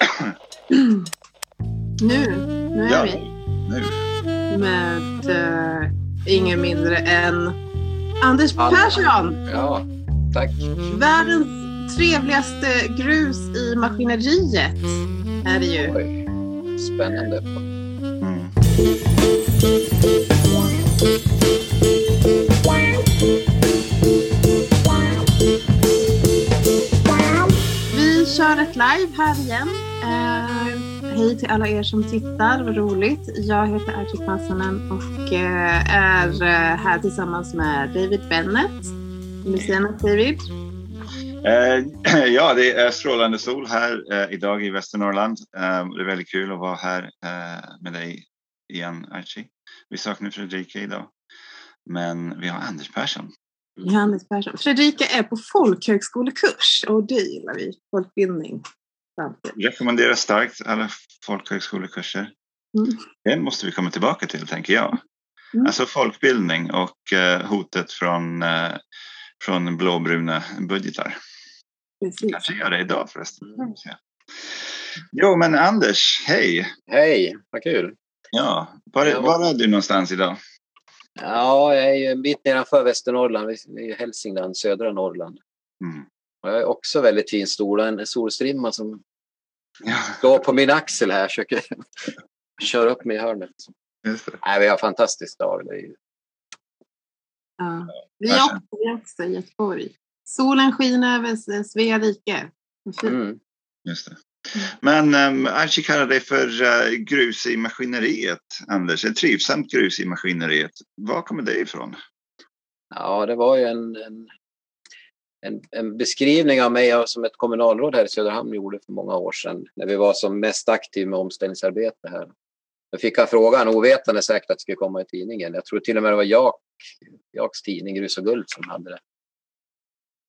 Nu, nu är Ja. vi Nu. med uh, ingen mindre än Anders. Persson. Ja, tack. Världens trevligaste grus i maskineriet är det ju. Oj, spännande. Mm. Vi kör ett live här igen. Eh, hej till alla er som tittar, vad roligt. Jag heter Archie Passanen och eh, är eh, här tillsammans med David Bennett. Vill du säga något David? Eh, ja, det är strålande sol här eh, idag i Västernorrland. Eh, det är väldigt kul att vara här med dig igen, Archie. Vi saknar Fredrika idag, men vi har Anders Persson. Johannes Persson. Fredrika är på folkhögskolekurs och det gillar vi. Folkbildning. Samtidigt. Rekommenderar starkt alla folkhögskolekurser. Mm. Den måste vi komma tillbaka till, tänker jag. Mm. Alltså folkbildning och eh, hotet från, eh, från blåbruna budgetar. Precis. Kanske gör det idag förresten. Se. Jo, men Anders, hej! Hej, vad kul. Ja, var, Ja. var är du någonstans idag? Ja, jag är ju en bit nedanför Västernorrland, i Hälsingland, södra Norrland. Mm. Och jag är också väldigt fin stol, en solstrimma som Går på min axel här, försöker köra upp mig i hörnet. Nej, vi har en fantastisk dag. Det är ju... Ja. Vi är också, i Göteborg. Solen skiner över Svea rike. Mm. Just det. Men um, Archie kallar dig för eh, grus i maskineriet, Anders. Ett trivsamt grus i maskineriet. Var kommer det ifrån? Ja, det var ju en, en, en, en beskrivning av mig som ett kommunalråd här i Söderhamn gjorde för många år sedan när vi var som mest aktiva med omställningsarbete här. Då fick jag frågan, ovetande säkert att det skulle komma i tidningen. Jag tror till och med det var Jak, Jaks tidning Grus och Guld som hade det.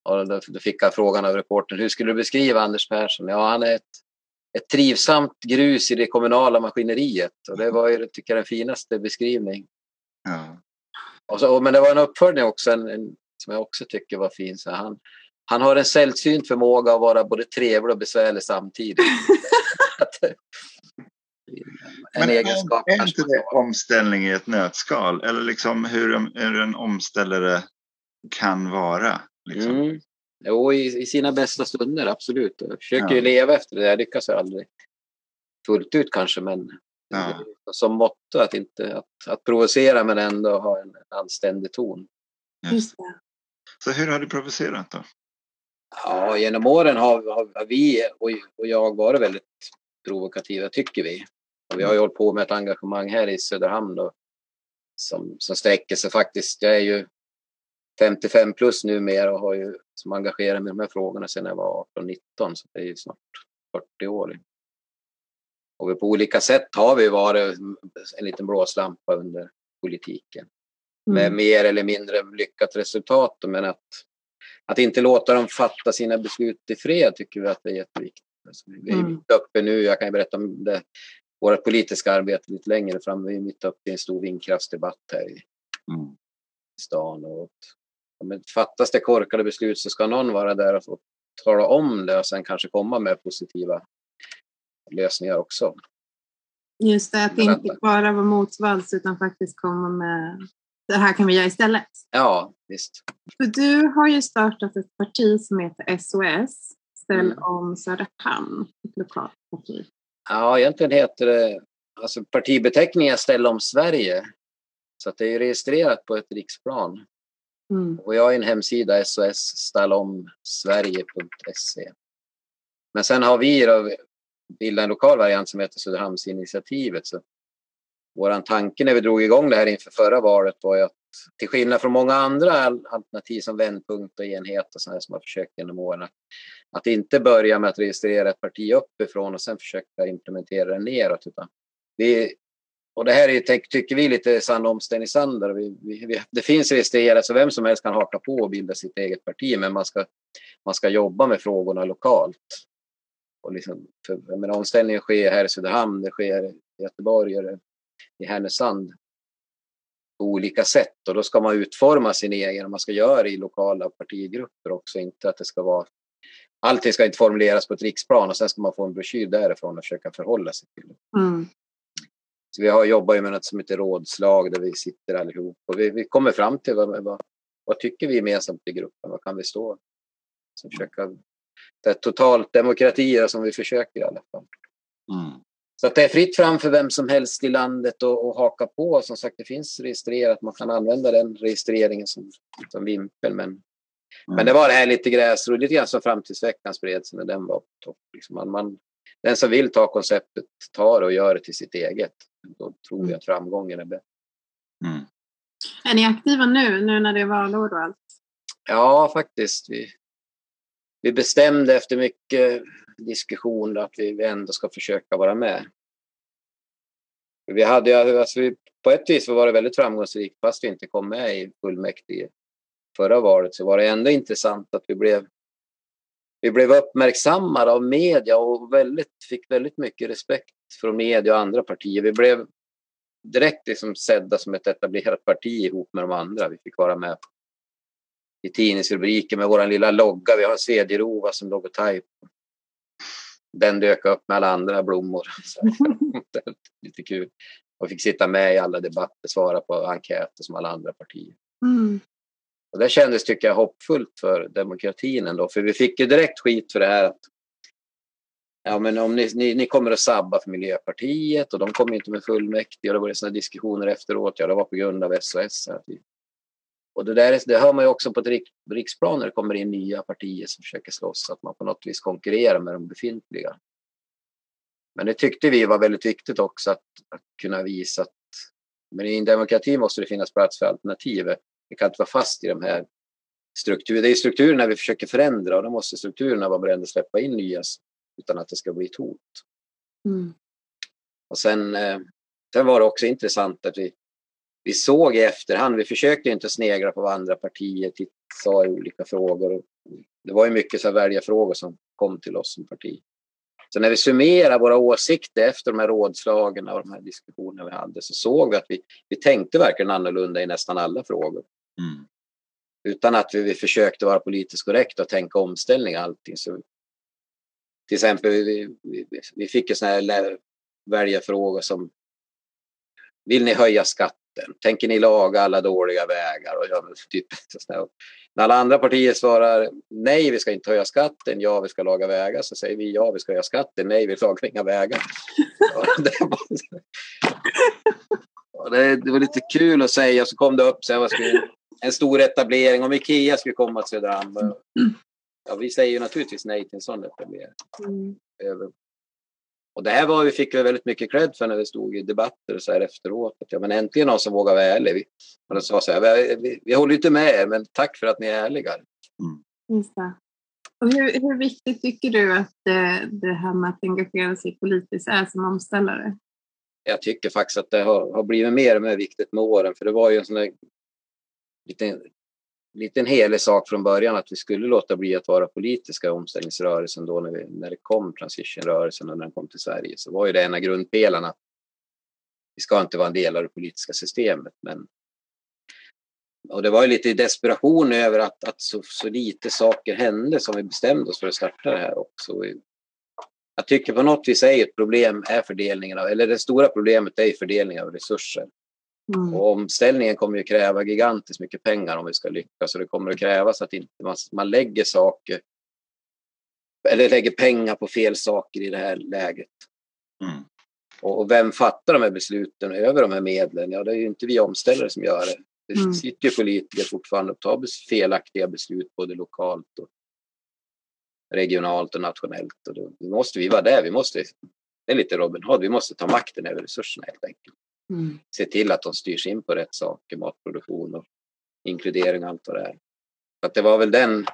Och då, då fick jag frågan av reportern, hur skulle du beskriva Anders Persson? Ja, han är ett, ett trivsamt grus i det kommunala maskineriet. Och det var ju, tycker jag, den finaste beskrivning. Ja. Och så, men det var en uppföljning också en, en, som jag också tycker var fin. Så han, han har en sällsynt förmåga att vara både trevlig och besvärlig samtidigt. En Men egenskap. är, inte det omställning i ett nötskal? Eller liksom hur, en- hur en omställare kan vara? Liksom. Mm. Jo, i, i sina bästa stunder, absolut. Jag försöker Ja. ju leva efter det. Jag lyckas ju aldrig fullt ut kanske, men Ja. som motto att inte att, att provocera men ändå ha en anständig ton. Just det. Så hur har du provocerat då? Ja, genom åren har, har, vi och, jag varit väldigt provokativa, tycker vi. Och vi har ju hållit på med ett engagemang här i Söderhamn då, som, som sträcker sig faktiskt. Jag är ju 55 plus numera och har ju som engagerat mig i de här frågorna sedan jag var 18-19, så det är ju snart 40 år. Och vi på olika sätt har vi varit en liten blåslampa under politiken med Mm. mer eller mindre lyckat resultat. Men att, att inte låta dem fatta sina beslut i fred tycker vi att det är jätteviktigt. Alltså, vi är Mm. mitt uppe nu, jag kan ju berätta om det, vårt politiska arbete lite längre fram. Vi är mitt uppe i en stor vindkraftsdebatt här i Mm. stan. Och, om det fattas det korkade beslut så ska någon vara där och få tala om det och sen kanske komma med positiva lösningar också. Just det, att inte bara vara motsvals utan faktiskt komma med det här kan vi göra istället. Ja, visst. Du har ju startat ett parti som heter SOS, Ställ Mm. om Söderhamn, ett lokalt parti. Ja, egentligen heter det, alltså partibeteckningen Ställ om Sverige. Så det är registrerat på ett riksplan. Mm. Och jag har en hemsida, sossstallomsverige.se. Men sen har vi då bildat en lokal variant som heter Söderhamnsinitiativet. Så vår tanke när vi drog igång det här inför förra valet var ju att till skillnad från många andra alternativ som vändpunkt och enhet och sådana som har försökt genom åren att, att inte börja med att registrera ett parti uppifrån och sen försöka implementera det neråt. Utan vi, och det här är, tycker vi lite sann omställningsandar. Vi, vi, vi, det finns registrerat så vem som helst kan haka på och bilda sitt eget parti men man ska, man ska jobba med frågorna lokalt. Och liksom, för, menar, omställningen sker här i Söderhamn, det sker i Göteborg, i Härnösand på olika sätt och då ska man utforma sin egen och man ska göra det i lokala partigrupper också, inte att det ska vara allting ska inte formuleras på ett riksplan och sen ska man få en broschyr därifrån och försöka förhålla sig till det. Mm. Så vi har jobbat med något som heter rådslag där vi sitter allihop och vi, vi kommer fram till vad, vad, vad tycker vi gemensamt i gruppen, vad kan vi stå? Så försöka, det är totalt demokrati som vi försöker i alla fall. Mm. Så att det är fritt fram för vem som helst i landet att och haka på. Som sagt, det finns registrerat. Man kan använda den registreringen som, som vimpel. Men, mm. men det var det här lite gräsrot, lite grann som Framtidsveckan spred sig när den var på topp. Liksom man, man, den som vill ta konceptet tar och gör det till sitt eget. Då tror vi att framgången är bättre. Mm. Är ni aktiva nu, nu när det är valår och allt? Ja, faktiskt. Vi, vi bestämde efter mycket diskussion att vi ändå ska försöka vara med. Vi hade, alltså vi, på ett vis var det väldigt framgångsrikt fast vi inte kom med i fullmäktige förra valet så var det ändå intressant att vi blev vi blev uppmärksammade av media och väldigt, fick väldigt mycket respekt från media och andra partier. Vi blev direkt liksom sedda som ett etablerat parti ihop med de andra. Vi fick vara med i tidningsrubriker med vår lilla logga. Vi har en Svedjerova som logotyp. Den dök upp med alla andra blommor. lite kul. Och fick sitta med i alla debatter, svara på enkäter som alla andra partier. Mm. Och det kändes, tycker jag, hoppfullt för demokratin ändå. För vi fick ju direkt skit för det här att ja, men om ni, ni, ni kommer att sabba för Miljöpartiet och de kommer inte med fullmäktige och det var sådana diskussioner efteråt. Ja, det var på grund av SOS. Och det, där, det hör man ju också på ett rik, riksplan när det kommer in nya partier som försöker slåss, att man på något vis konkurrerar med de befintliga. Men det tyckte vi var väldigt viktigt också att, att kunna visa att men i en demokrati måste det finnas plats för alternativ. Vi kan inte vara fast i de här strukturerna. Det är strukturerna vi försöker förändra och då måste strukturerna vara beredda att släppa in nya utan att det ska bli ett hot. Mm. Och sen, eh, sen var det också intressant att vi, vi såg i efterhand, vi försökte inte snegla på vad andra partier sa i olika frågor. Det var ju mycket så väljarfrågor som kom till oss som parti. Så när vi summerar våra åsikter efter de här rådslagen och de här diskussionerna vi hade så såg vi att vi, vi tänkte verkligen annorlunda i nästan alla frågor. Mm. Utan att vi, vi försökte vara politiskt korrekta och tänka omställning och allting. Så, till exempel, vi, vi, vi fick ju sådana här väljarfrågor som Vill ni höja skatten? Tänker ni laga alla dåliga vägar? Och, ja, typ, när alla andra partier svarar nej, vi ska inte höja skatten, ja, vi ska laga vägar, så säger vi ja, vi ska höja skatten, nej, vi lagar inga vägar. det, var, det, var lite kul att säga, så kom det upp så här, en stor etablering, om Ikea skulle komma till Söderhamn. Ja, vi säger ju naturligtvis nej till en sån etablering. Mm. Och det här var vi fick väldigt mycket cred för när vi stod i debatter och så här efteråt. Att, ja, men äntligen någon som vågar vara ärlig. Vi, och de sa så här, vi, vi, vi håller inte med er, men tack för att ni är ärliga. Mm. Just det. Och hur, hur viktigt tycker du att det, det här med att engagera sig politiskt är som omställare? Jag tycker faktiskt att det har, har blivit mer och mer viktigt med åren. För det var ju en sån där liten liten helig sak från början att vi skulle låta bli att vara politiska i omställningsrörelsen då när, vi, när det kom transitionrörelsen och när den kom till Sverige så var ju det en av grundpelarna. Vi ska inte vara en del av det politiska systemet men och det var ju lite i desperation över att, att så, så lite saker hände som vi bestämde oss för att starta det här också. Jag tycker på något vis är ett problem är fördelningen av, eller det stora problemet är fördelningen av resurser. Mm. Och omställningen kommer ju kräva gigantiskt mycket pengar om vi ska lyckas. Så det kommer att krävas att inte man, man lägger saker eller lägger pengar på fel saker i det här läget. Mm. Och, och, vem fattar de här besluten över de här medlen? Ja, det är ju inte vi omställare som gör det. Det mm. sitter ju politiker fortfarande och tar felaktiga beslut både lokalt och regionalt och nationellt. Och då måste vi vara där. Vi måste, det är lite Robin Hood, vi måste ta makten över resurserna helt enkelt. Mm. Se till att de styrs in på rätt saker, matproduktion och inkludering och allt vad det är. Att det var väl den,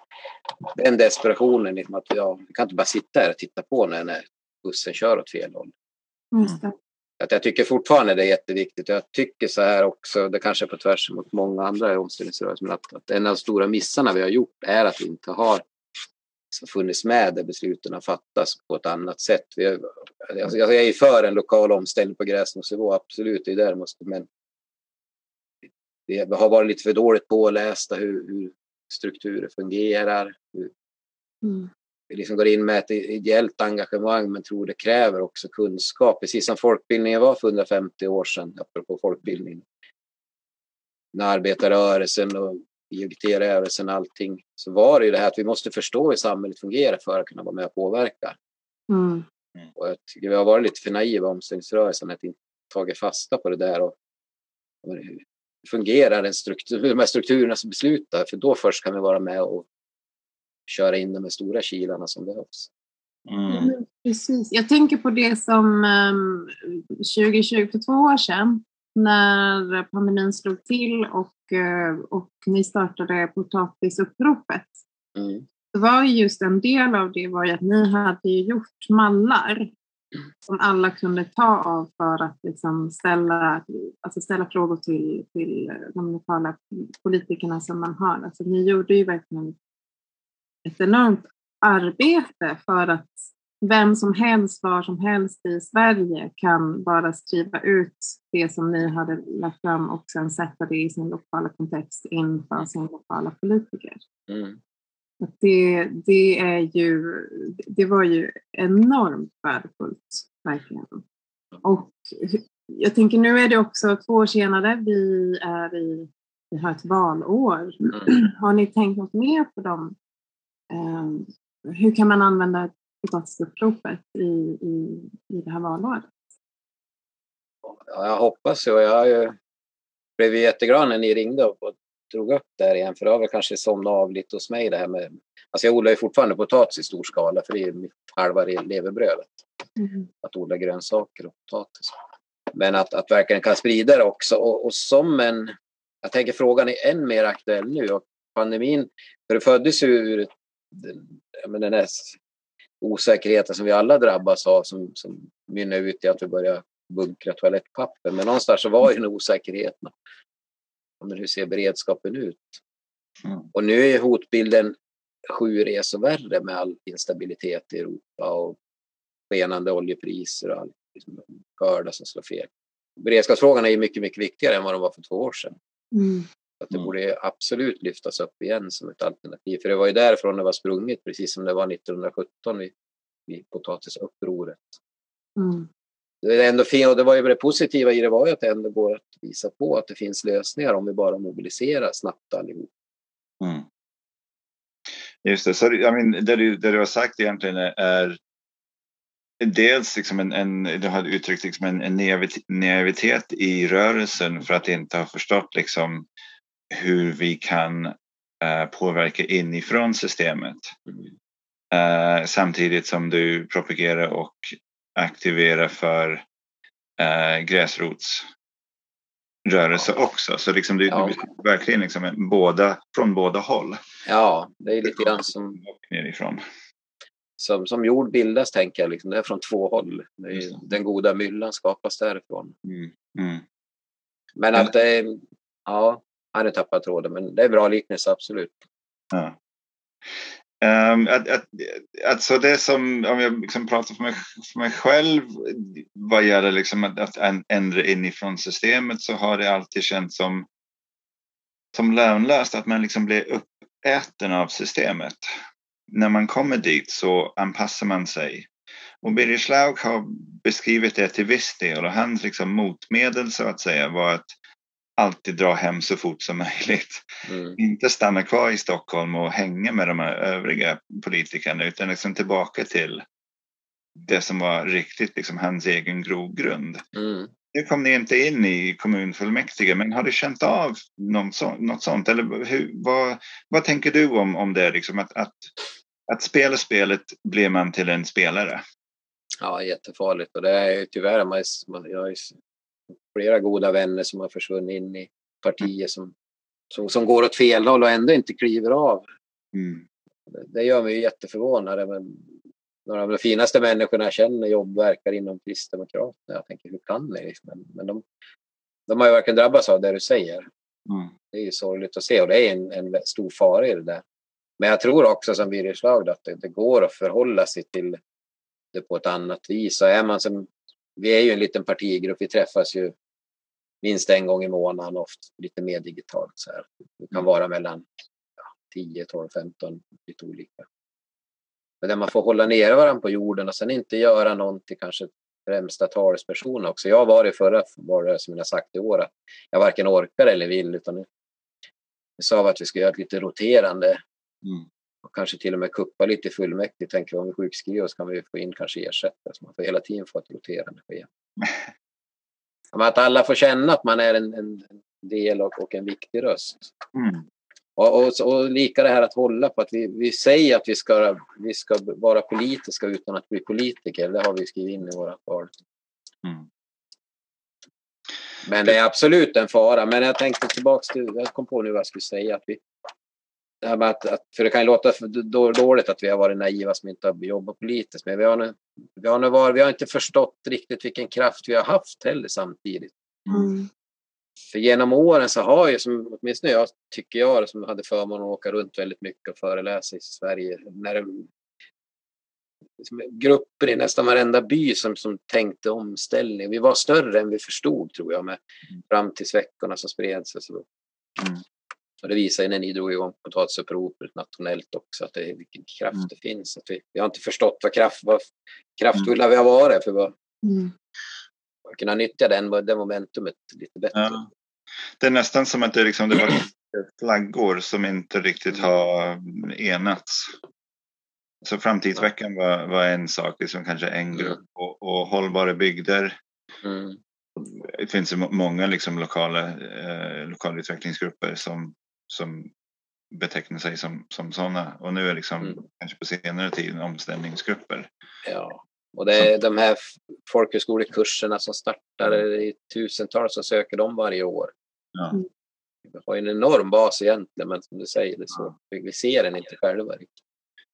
den desperationen, liksom att ja, vi kan inte bara sitta här och titta på när, när bussen kör åt fel håll. Att jag tycker fortfarande det är jätteviktigt. Jag tycker så här också, det kanske är på tvärs mot många andra i omställningsrörelsen, att, att en av de stora missarna vi har gjort är att vi inte har funnits med där besluten fattas på ett annat sätt. Vi är, alltså jag är för en lokal omställning på gräsrotsnivå, absolut, det är där måste, men vi har varit lite för dåligt pålästa hur, hur strukturer fungerar. Hur, mm. vi liksom går in med ett ideellt engagemang men tror det kräver också kunskap. Precis som folkbildningen var för 150 år sedan, apropå folkbildning. När arbetarrörelsen och IOGT-rörelsen och allting så var det ju det här att vi måste förstå hur samhället fungerar för att kunna vara med och påverka. Mm. Och jag tycker vi har varit lite för naiva omställningsrörelsen att inte tagit fasta på det där och hur fungerar en struktur, de här strukturerna som beslutar för då först kan vi vara med och köra in de här stora kilarna som behövs. Mm. Precis. Jag tänker på det som um, 2020, för två år sedan, när pandemin slog till och, och ni startade potatisuppropet. Mm. Det var just en del av det var ju att ni hade gjort mallar som alla kunde ta av för att liksom ställa, alltså ställa frågor till, till de lokala politikerna som man har. Alltså ni gjorde ju verkligen ett enormt arbete för att vem som helst, var som helst i Sverige kan bara skriva ut det som ni hade lagt fram och sen sätta det i sin lokala kontext inför sin lokala politiker. Mm. Det, det, är ju, det var ju enormt värdefullt, verkligen. Och jag tänker nu är det också två år senare, vi är i, vi har ett valår. Mm. Har ni tänkt något mer på dem? Um, hur kan man använda potatisuppropet i, i, i det här valåret? Ja, jag hoppas och jag blev jätteglad när ni ringde och drog upp det här igen, för det har väl kanske somnat av lite hos mig det här med... Alltså jag odlar ju fortfarande potatis i stor skala, för det är ju halva levebrödet. Mm. Att odla grönsaker och potatis. Men att, att verkligen kan sprida det också. Och, och som en... Jag tänker frågan är än mer aktuell nu. Och pandemin, för det föddes ju ur den, den här osäkerheten som vi alla drabbas av som, som mynnar ut i att vi börjar bunkra toalettpapper. Men någonstans så var ju en osäkerhet men hur ser beredskapen ut? Mm. Och nu är hotbilden sju resor värre med all instabilitet i Europa och skenande oljepriser och all liksom, skördar som slår fel. Beredskapsfrågorna är mycket, mycket viktigare än vad de var för två år sedan. Mm. Att det mm. borde absolut lyftas upp igen som ett alternativ. För det var ju därifrån det var sprunget, precis som det var 1917 vid, vid potatisupproret. Mm det är ändå fint och det var ju det positiva i det var ju att det ändå går att visa på att det finns lösningar om vi bara mobiliserar snabbt allihop. Mm. Just det, så jag men, det, du, det du har sagt egentligen är dels liksom en, en, du har uttryckt liksom en, en naivitet i rörelsen för att inte ha förstått liksom hur vi kan uh, påverka inifrån systemet. Uh, samtidigt som du propagerar och aktivera för eh, gräsrotsrörelse ja. också. Så liksom det, ja. det verkligen liksom båda, från båda håll. Ja, det är lite grann som, nerifrån. som, som jord bildas, tänker jag. Liksom. Det är från två håll. Är, den goda myllan skapas därifrån. Mm. Mm. Men att det ja, jag hade tappat tråden, men det är bra liknelse, absolut. Ja. Um, att, att, alltså det som, om jag liksom pratar för mig, för mig själv vad gäller liksom att, att ändra inifrån systemet så har det alltid känts som, som lönlöst att man liksom blir uppäten av systemet. När man kommer dit så anpassar man sig. Och Birger Schlaug har beskrivit det till viss del och hans liksom motmedel så att säga var att alltid dra hem så fort som möjligt. Mm. Inte stanna kvar i Stockholm och hänga med de här övriga politikerna utan liksom tillbaka till det som var riktigt liksom hans egen grogrund. Mm. Nu kom ni inte in i kommunfullmäktige, men har du känt av något sånt? Något sånt? Eller hur, vad, vad tänker du om, om det? Liksom att, att, att spela spelet blir man till en spelare? Ja, jättefarligt. Och det är tyvärr, man, jag flera goda vänner som har försvunnit in i partier som, som, som går åt fel håll och ändå inte kliver av. Mm. Det gör mig jätteförvånad. Men några av de finaste människorna jag känner jobbverkar inom Kristdemokraterna. Jag tänker, hur kan ni? Men, men de, de har ju verkligen drabbats av det du säger. Mm. Det är ju sorgligt att se och det är en, en stor fara i det där. Men jag tror också som Birger Schlaug att det, det, går att förhålla sig till det på ett annat vis. Och är man som, vi är ju en liten partigrupp, vi träffas ju minst en gång i månaden, ofta lite mer digitalt. Så här. Det kan mm. vara mellan ja, 10, 12, 15, lite olika. där man får hålla ner varandra på jorden och sen inte göra någon till kanske främsta talesperson också. Jag var i förra valrörelsen, som jag sagt i år, att jag varken orkar eller vill utan jag sa att vi ska göra ett lite roterande mm. och kanske till och med kuppa lite i fullmäktige. Tänker om vi sjukskriver oss kan vi få in kanske ersättare så man får hela tiden få ett roterande schema. att alla får känna att man är en, en del och, och en viktig röst. Mm. Och, och, och, lika det här att hålla på att vi, vi säger att vi ska, vi ska vara politiska utan att bli politiker. Det har vi skrivit in i våra val. Mm. Men det är absolut en fara. Men jag tänkte tillbaks till, jag kom på nu vad jag skulle säga. Att vi, det här med att, att, för det kan ju låta dåligt att vi har varit naiva som inte har jobbat politiskt. Men vi har, nu, vi har, nu var, vi har inte förstått riktigt vilken kraft vi har haft heller samtidigt. Mm. För genom åren så har ju, som åtminstone jag tycker jag, som hade förmånen att åka runt väldigt mycket och föreläsa i Sverige, när det, grupper i nästan varenda by som, som tänkte omställning. Vi var större än vi förstod tror jag med mm. framtidsveckorna som spred sig. Så. Mm. Och det visar ju när ni drog igång potatisuppropet nationellt också att det vilken kraft mm. det finns. Att vi, vi har inte förstått vad, kraft, vad kraftfulla mm. vi har varit för vad, mm att kunna nyttja den, det momentumet lite bättre. Ja. Det är nästan som att det, liksom, det var flaggor som inte riktigt har enats. Så framtidsveckan var, var en sak, liksom kanske en mm. grupp och, och hållbara bygder. Mm. Det finns många liksom lokala eh, lokalutvecklingsgrupper som, som betecknar sig som, som sådana och nu är liksom mm. kanske på senare tid omställningsgrupper. Ja. Och det är de här folkhögskolekurserna som startar mm. i tusentals som söker dem varje år. Ja. Mm. Vi har en enorm bas egentligen, men som du säger, det så, vi ser den inte själva riktigt.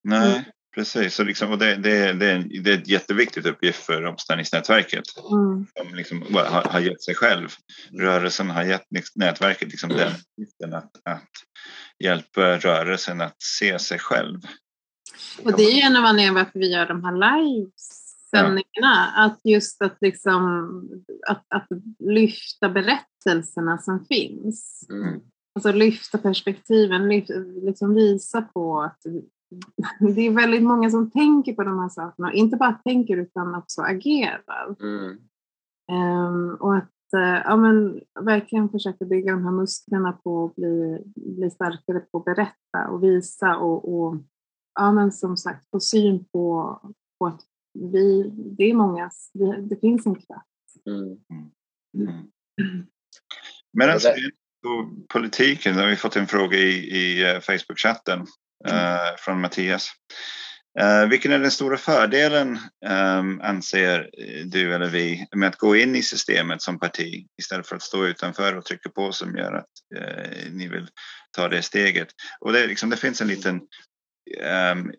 Nej, mm. Precis. Så liksom, och det, det, det, är, det är ett jätteviktigt uppgift för omställningsnätverket. Mm. Som liksom har, har gett sig själv. Rörelsen har gett nätverket liksom mm. den uppgiften att, att hjälpa rörelsen att se sig själv. Och det är ju en av anledningarna varför vi gör de här lives sändningarna. Ja. Att just att, liksom, att, att lyfta berättelserna som finns. Mm. Alltså lyfta perspektiven, lyfta, liksom visa på att det är väldigt många som tänker på de här sakerna. Inte bara tänker utan också agerar. Mm. Um, och att uh, ja, men, verkligen försöka bygga de här musklerna på att bli, bli starkare på att berätta och visa och, och ja, men som sagt få syn på, på att vi, det är många, det, det finns en kraft. Mm. Mm. Mm. Men alltså, politiken, har vi fått en fråga i, i eh, Facebook-chatten eh, från Mattias. Eh, vilken är den stora fördelen eh, anser du eller vi med att gå in i systemet som parti istället för att stå utanför och trycka på som gör att eh, ni vill ta det steget? Och det, liksom, det finns en liten ehm,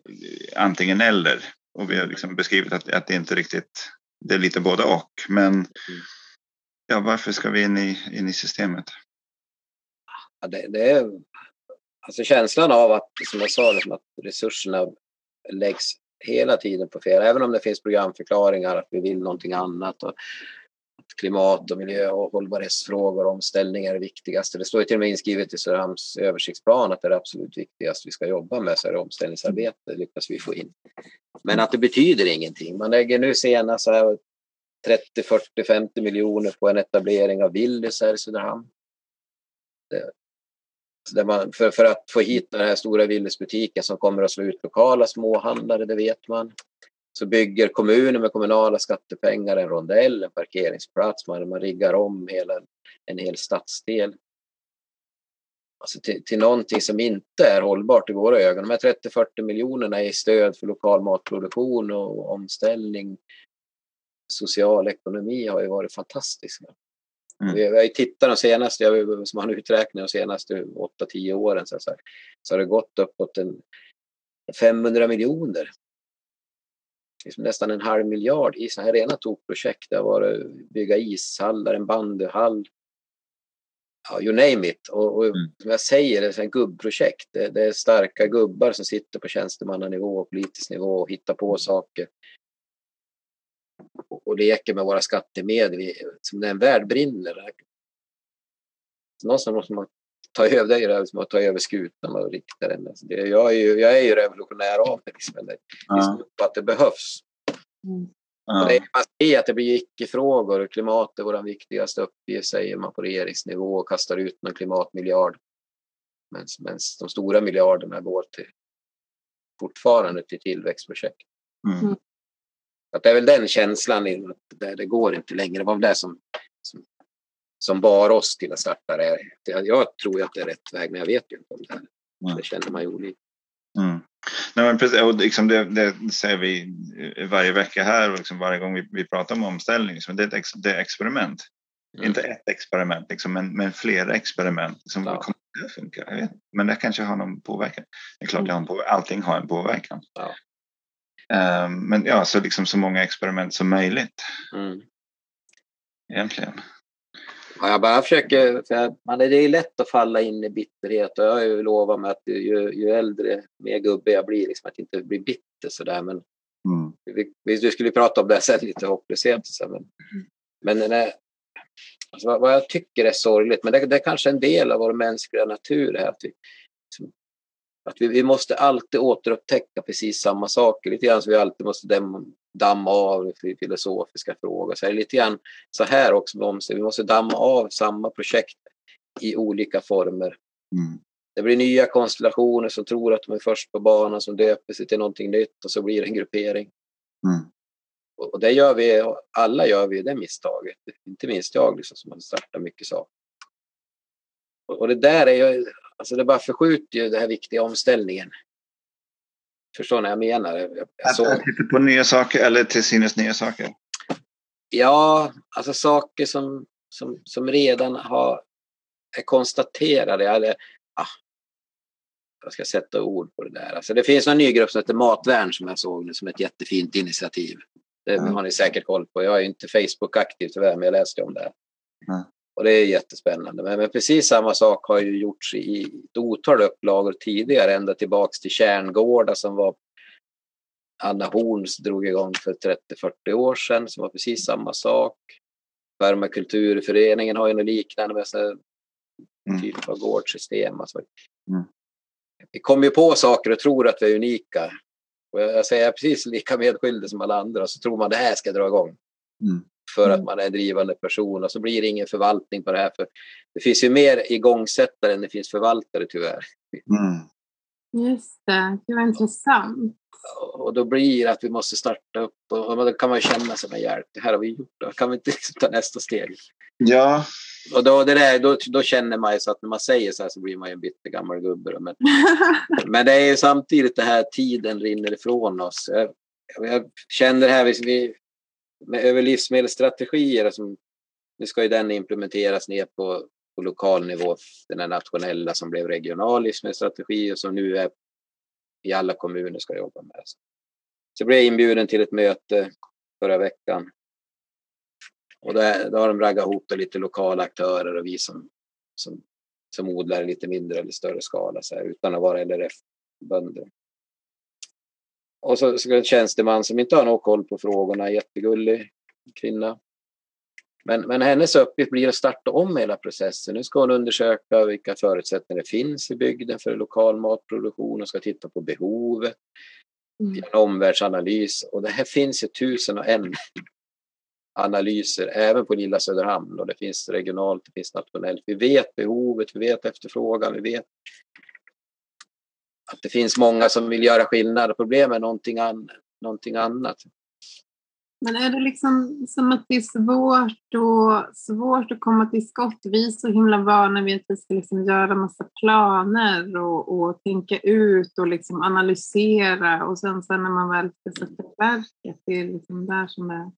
antingen eller och vi har liksom beskrivit att, att det inte riktigt, det är lite både och. Men ja, varför ska vi in i, in i systemet? Ja, det, det är alltså känslan av att, som jag sa, liksom att resurserna läggs hela tiden på fel. Även om det finns programförklaringar att vi vill någonting annat. Och att klimat och miljö och hållbarhetsfrågor och omställning är det viktigaste. Det står ju till och med inskrivet i Söderhamns översiktsplan att det är det absolut viktigaste vi ska jobba med så är det omställningsarbete, det lyckas vi få in. Men att det betyder ingenting. Man lägger nu senast 30, 40, 50 miljoner på en etablering av Willys här i Söderhamn. Där man, för, för att få hit den här stora Willysbutiken som kommer att slå ut lokala småhandlare, det vet man så bygger kommunen med kommunala skattepengar en rondell, en parkeringsplats, man, man riggar om hela, en hel stadsdel. Alltså till, till någonting som inte är hållbart i våra ögon. De här 30-40 miljonerna i stöd för lokal matproduktion och omställning, social ekonomi har ju varit fantastiska. Mm. Vi, har tittat de senaste, jag, som har en uträkning de senaste 8-10 åren så, så, så har det gått uppåt en 500 miljoner liksom nästan en halv miljard i sådana här rena tokprojekt. Det har varit bygga ishallar, en bandyhall, ja, you name it. Och, och mm. som jag säger, det är ett gubbprojekt. Det, det, är starka gubbar som sitter på tjänstemannanivå och politisk nivå och hittar på saker. Och, leker med våra skattemedel som när en värld brinner. Någonstans måste man ta över, det är ju som att ta över skutan och rikta den. Alltså det, jag, är ju, jag är ju revolutionär av mig, liksom, eller, liksom, att det behövs. Mm. Och det är, man ser att det blir icke-frågor och klimat är vår viktigaste uppgift, säger man på regeringsnivå och kastar ut någon klimatmiljard. Men de stora miljarderna går till, fortfarande till tillväxtprojekt. Mm. Att det är väl den känslan, att det, det går inte längre. Det var väl det som, som, som bar oss till att starta det. Jag tror att det är rätt väg, men jag vet ju inte om det. Mm. Det känner man ju olika. Mm. Nej, men precis, och liksom det, det säger vi varje vecka här och liksom varje gång vi, vi pratar om omställning. Liksom det, är ett ex, det är experiment. Mm. Inte ett experiment, liksom, men, men flera experiment. Som ja. kommer det funka? Men det kanske har någon påverkan. Det är klart, mm. allting har en påverkan. Ja. Um, men ja, så liksom så många experiment som möjligt. Mm. Egentligen. Ja, jag bara försöker, för man, det är lätt att falla in i bitterhet och jag har ju lovat mig att ju, ju äldre, mer gubbe jag blir, liksom, att inte bli bitter sådär. Men mm. vi, vi, skulle prata om det sen, lite hopplöshet. Så, men, men nej, alltså, vad, vad, jag tycker är sorgligt, men det, det är kanske en del av vår mänskliga natur här, att vi, liksom, att vi, vi måste alltid återupptäcka precis samma saker. Lite grann som vi alltid måste damma av filosofiska frågor. Så är det lite grann så här också med omställning. Vi måste damma av samma projekt i olika former. Mm. Det blir nya konstellationer som tror att de är först på banan, som döper sig till någonting nytt och så blir det en gruppering. Mm. Och det gör vi, alla gör vi det misstaget. Inte minst jag liksom, som har startat mycket saker. Och det där är ju, alltså det bara förskjuter ju den här viktiga omställningen. Förstår ni vad jag menar? Jag såg... Att titta på nya saker eller till synes nya saker? Ja, alltså saker som, som, som redan har, är konstaterade. Eller, ah, jag ska sätta ord på det där. Alltså det finns en ny grupp som heter Matvärn som jag såg nu som ett jättefint initiativ. Det mm. har ni säkert koll på. Jag är inte Facebook-aktiv tyvärr, men jag läste om det. Mm. Och det är jättespännande. Men, men, precis samma sak har ju gjorts i ett otal upplagor tidigare, ända tillbaks till Kärngårda som var Anna Horns drog igång för 30-40 år sedan som var precis samma sak. Permakulturföreningen har ju något liknande med sån mm. typ av gårdssystem. Alltså. Mm. Vi kommer ju på saker och tror att vi är unika. Och jag säger precis lika medskyldig som alla andra så tror man det här ska dra igång. Mm för att mm. man är en drivande person och så blir det ingen förvaltning på det här. För det finns ju mer igångsättare än det finns förvaltare tyvärr. Mm. Just det, det var intressant. Och då blir det att vi måste starta upp och då kan man känna sig med hjälp. Det här har vi gjort, då kan vi inte ta nästa steg. Ja. Och då, det där, då, då känner man ju så att när man säger så här så blir man ju en bitter gammal gubbe. Men, men det är ju samtidigt det här tiden rinner ifrån oss. Jag, jag känner det här, vi, med över livsmedelsstrategier, som, nu ska ju den implementeras ner på, på lokal nivå, den här nationella som blev regional livsmedelsstrategi och som nu är i alla kommuner ska jobba med. Så jag blev inbjuden till ett möte förra veckan. Och där, då har de raggat ihop lite lokala aktörer och vi som, som, som odlar i lite mindre eller större skala så här, utan att vara LRF-bönder. Och så, så en tjänsteman som inte har någon koll på frågorna, jättegullig kvinna. Men, men hennes uppgift blir att starta om hela processen. Nu ska hon undersöka vilka förutsättningar det finns i bygden för lokal matproduktion och ska titta på behovet. Mm. En omvärldsanalys. Och det här finns ju tusen och en analyser även på lilla Söderhamn och det finns regionalt, det finns nationellt. Vi vet behovet, vi vet efterfrågan, vi vet att det finns många som vill göra skillnad. Problemet är någonting, an, någonting annat. Men är det liksom som att det är svårt, och, svårt att komma till skott? Vi är så himla vana vid att vi ska liksom göra massa planer och, och tänka ut och liksom analysera och sen, sen när man väl ska sätta verket, det är liksom där som det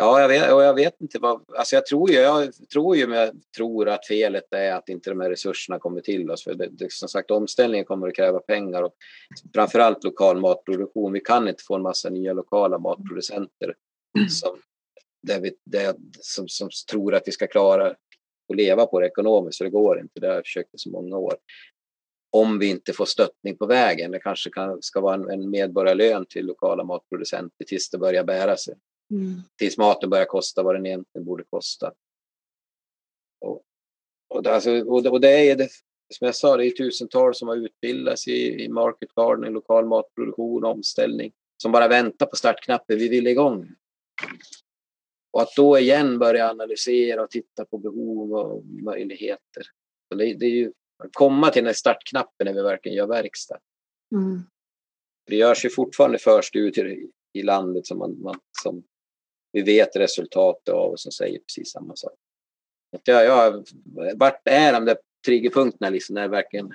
Ja, jag vet, och jag vet inte vad... Alltså jag tror ju, jag tror ju men jag tror att felet är att inte de här resurserna kommer till oss. För det, det, som sagt, omställningen kommer att kräva pengar och framförallt lokal matproduktion. Vi kan inte få en massa nya lokala matproducenter mm. som, där vi, där, som, som tror att vi ska klara att leva på det ekonomiskt, för det går inte. Det har jag försökt i så många år. Om vi inte får stöttning på vägen. Det kanske kan, ska vara en, en medborgarlön till lokala matproducenter tills det börjar bära sig. Mm. Tills maten börjar kosta vad den egentligen borde kosta. Och Och det, alltså, och och det är det, som jag sa, det är tusentals som har utbildats i, i market gardening, lokal matproduktion, omställning, som bara väntar på startknappen. Vi vill igång. Och att då igen börja analysera och titta på behov och möjligheter. Så det, det är ju att komma till den startknappen när vi verkligen gör verkstad. Mm. Det görs ju fortfarande förstudier i landet som, man, man, som vi vet resultatet av och som säger precis samma sak. Att jag, jag, vart är de där triggerpunkterna liksom när verkligen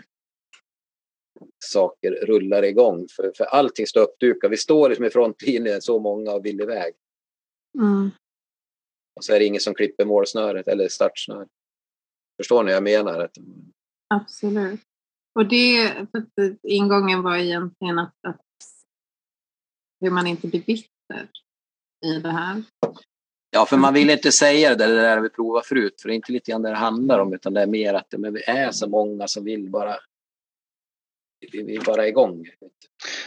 saker rullar igång? För, för allting står uppdukat. Vi står liksom i frontlinjen så många och vill iväg. Mm. Och så är det ingen som klipper målsnöret eller startsnöret. Förstår ni vad jag menar? Absolut. Och det, ingången var egentligen att, att hur man inte blir bitter i det här. Ja, för man vill inte säga det, det där vi provat förut, för det är inte lite grann det det handlar om, utan det är mer att men vi är så många som vill bara vi vill bara igång.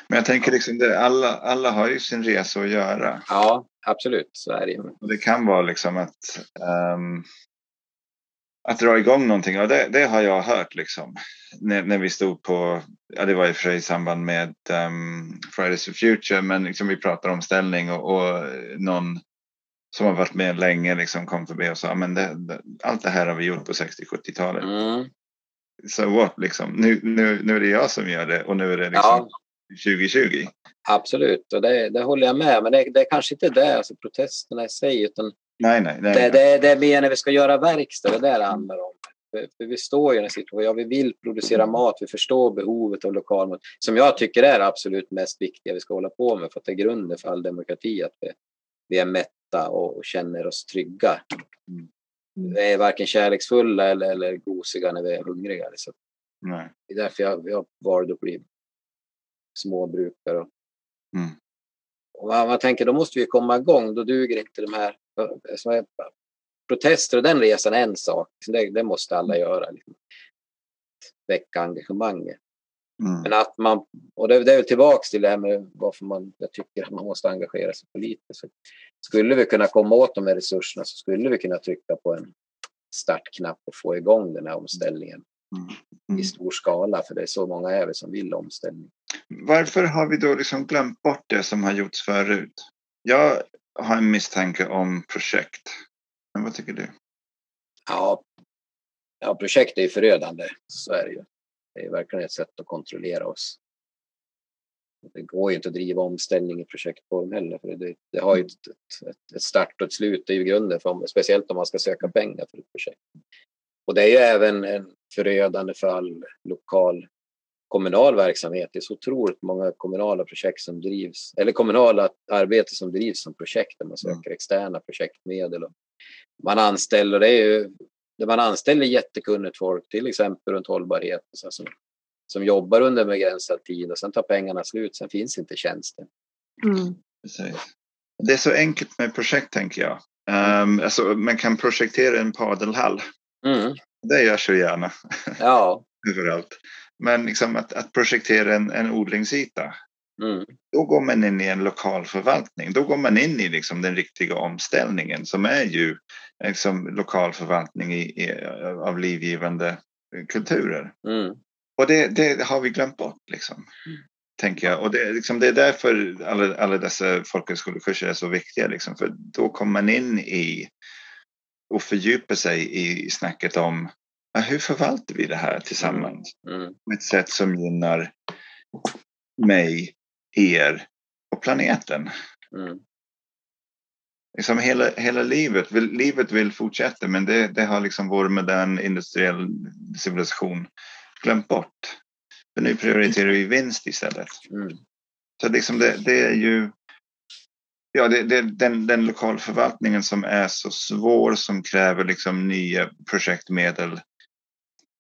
Men jag tänker liksom, det, alla, alla har ju sin resa att göra. Ja, absolut, så är det ju. Det kan vara liksom att, um, att dra igång någonting. Och det, det har jag hört liksom. När, när vi stod på, ja det var i och för sig i samband med um, Fridays for Future, men liksom vi pratade om ställning och, och någon som har varit med länge liksom kom förbi och sa men det, det, allt det här har vi gjort på 60-70-talet. Mm. Så what liksom, nu, nu, nu är det jag som gör det och nu är det liksom Ja, 2020. absolut, och det, det håller jag med. Men det, det är kanske inte det, alltså protesterna i sig, utan Nej, nej, nej. det, det, det är mer när vi ska göra verkstad, det är det handlar om. För, för vi står ju i en situation, ja, vi vill producera mat, vi förstår behovet av lokal mat, som jag tycker är det absolut mest viktiga vi ska hålla på med, för att det är grunden för all demokrati, att vi, vi är mätta och, och känner oss trygga. Mm. Vi är varken kärleksfulla eller, eller gosiga när vi är hungriga. Så nej. det är därför jag, jag valde att bli småbrukare. Och, Mm. och man, man tänker, då måste vi komma igång, då duger inte de här protester och den resan är en sak. Det, det måste alla göra. Liksom. Väcka engagemanget. Mm. Men att man, och det, det är väl tillbaks till det här med varför man, jag tycker att man måste engagera sig politiskt. Så skulle vi kunna komma åt de här resurserna så skulle vi kunna trycka på en startknapp och få igång den här omställningen Mm. i Mm. stor skala. För det är så många är vi som vill omställning. Varför har vi då liksom glömt bort det som har gjorts förut? Jag har en misstanke om projekt. Men vad tycker du? Ja, ja projekt är ju förödande, så är det ju. Det är verkligen ett sätt att kontrollera oss. Det går ju inte att driva omställning i projektform heller, för det, det har ju ett, ett, ett start och ett slut. Det är ju grunden, för, om- speciellt om man ska söka pengar för ett projekt. Och det är ju även en förödande för all lokal kommunal verksamhet. Det är så otroligt många kommunala projekt som drivs, eller kommunala arbete som drivs som projekt där man söker externa projektmedel. Och man anställer, det är ju, man anställer jättekunnigt folk, till exempel runt hållbarhet, så som, som jobbar under en begränsad tid och sen tar pengarna slut, sen finns inte tjänsten. Mm. Det är så enkelt med projekt tänker jag. Um, alltså, man kan projektera en padelhall. Mm. Det gör så gärna Ja. överallt. Men liksom att, att projektera en, en odlingsyta. Mm. Då går man in i en lokal förvaltning. Då går man in i liksom den riktiga omställningen som är ju liksom lokal förvaltning i, i, av livgivande kulturer. Mm. Och det, det har vi glömt bort liksom. Tänker jag. Och det, är liksom, det är därför alla, alla dessa folkhögskolekurser är så viktiga. Liksom, för då kommer man in i och fördjupar sig i snacket om ja, hur förvaltar vi det här tillsammans Mm. på ett sätt som gynnar mig, er och planeten. Mm. Liksom hela, hela livet, livet vill fortsätta men det, det har liksom vår modern industriell civilisation glömt bort. För nu prioriterar vi vinst istället. Mm. Så liksom det, det är ju ja, det, det, den, den lokalförvaltningen som är så svår som kräver liksom nya projektmedel